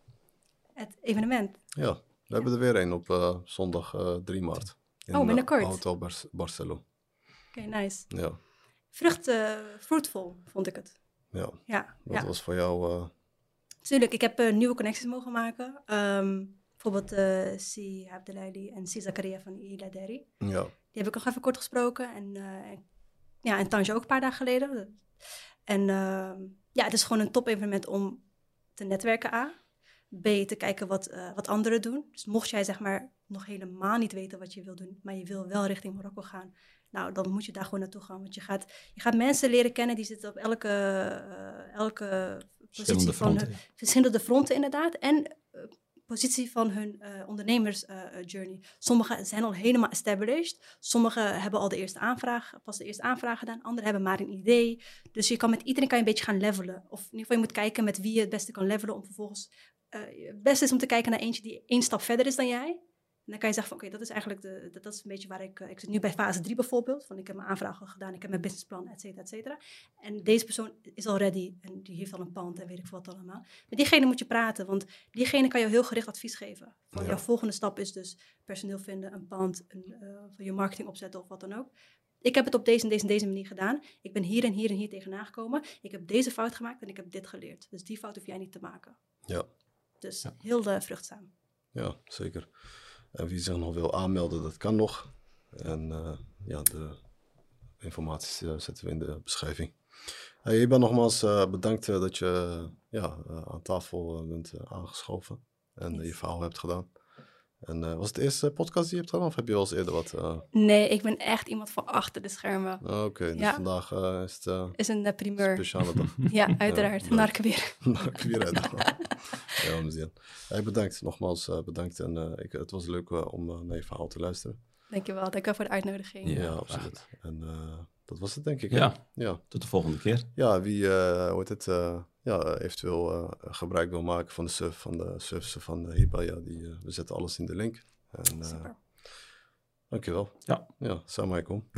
[SPEAKER 2] Het evenement.
[SPEAKER 1] Ja, we hebben er weer een op zondag eh, 3 maart. In,
[SPEAKER 2] Oh, binnenkort.
[SPEAKER 1] Hotel Bar Barcelo.
[SPEAKER 2] Oké, nice.
[SPEAKER 1] Ja,
[SPEAKER 2] Vrucht, fruitful, vond ik het.
[SPEAKER 1] ja.
[SPEAKER 2] Ja,
[SPEAKER 1] Wat was voor jou...
[SPEAKER 2] Tuurlijk, ik heb nieuwe connecties mogen maken. Ehm, bijvoorbeeld uh, Si Abdelali en Si Zakaria van Ila Derry.
[SPEAKER 1] ja,
[SPEAKER 2] Die heb ik nog even kort gesproken. En, eh, ja, en Tanja ook een paar dagen geleden. En ehm, ja, het is gewoon een top evenement om te netwerken A. B, te kijken wat, eh, wat anderen doen. Dus mocht jij zeg maar nog helemaal niet weten wat je wil doen, maar je wil wel richting Marokko gaan, nou, dan moet je daar gewoon naartoe gaan. Want je gaat, je gaat mensen leren kennen die zitten op elke, eh, elke positie
[SPEAKER 3] Verschillende
[SPEAKER 2] van
[SPEAKER 3] fronten.
[SPEAKER 2] verschillende fronten inderdaad. En eh, positie van hun eh ondernemers-journey. Sommigen zijn al helemaal established. Sommigen hebben al de eerste aanvraag, pas de eerste aanvraag gedaan. Anderen hebben maar een idee. Dus je kan met iedereen kan je een beetje gaan levelen. Of in ieder geval je moet kijken met wie je het beste kan levelen. Om vervolgens, eh, het beste is om te kijken naar eentje die één stap verder is dan jij. En dan kan je zeggen van oké, dat is eigenlijk de, dat, dat is een beetje waar ik, eh, ik zit nu bij fase 3 bijvoorbeeld. Van ik heb mijn aanvraag al gedaan, ik heb mijn businessplan, et cetera, et cetera. En deze persoon is al ready en die heeft al een pand en weet ik wat allemaal. Met diegene moet je praten, want diegene kan jou heel gericht advies geven. Van
[SPEAKER 1] Ja.
[SPEAKER 2] jouw volgende stap is dus personeel vinden, een pand, een, eh, je marketing opzetten of wat dan ook. Ik heb het op deze en deze en deze manier gedaan. Ik ben hier en hier en hier tegenaan gekomen. Ik heb deze fout gemaakt en ik heb dit geleerd. Dus die fout hoef jij niet te maken.
[SPEAKER 1] ja,
[SPEAKER 2] Dus
[SPEAKER 3] Ja.
[SPEAKER 2] heel uh, vruchtzaam.
[SPEAKER 1] ja, zeker. En wie zich nog wil aanmelden, dat kan nog. En eh, ja, de informatie zetten we in de beschrijving. Hey, Iba, nogmaals eh, bedankt eh, dat je ja, aan tafel bent aangeschoven en je verhaal hebt gedaan. En was het de eerste podcast die je hebt gedaan of heb je wel eens eerder wat...
[SPEAKER 2] Nee, ik ben echt iemand van achter de schermen.
[SPEAKER 1] Oké, dus
[SPEAKER 2] Ja.
[SPEAKER 1] vandaag is het
[SPEAKER 2] Is een primeur.
[SPEAKER 1] speciale dag.
[SPEAKER 2] Ja, uiteraard.
[SPEAKER 1] leuk.
[SPEAKER 2] Nark weer.
[SPEAKER 1] Nou, ik weer uit. ja, om te zien. Hey, bedankt, nogmaals eh, bedankt. En eh, ik, het was leuk eh, om eh, naar je verhaal te luisteren.
[SPEAKER 2] Dankjewel. Dankjewel voor de uitnodiging.
[SPEAKER 3] Ja,
[SPEAKER 1] absoluut. En eh, dat was het denk ik.
[SPEAKER 3] Ja,
[SPEAKER 1] Ja,
[SPEAKER 3] tot de volgende keer.
[SPEAKER 1] ja wie eh, hoe heet het, eh, ja, eventueel eh, gebruik wil maken van de surf, van de services van uh, Hiba, ja, die, eh, we zetten alles in de link. En, eh
[SPEAKER 2] Super.
[SPEAKER 1] dankjewel.
[SPEAKER 3] Ja.
[SPEAKER 1] Ja, salam alaikum.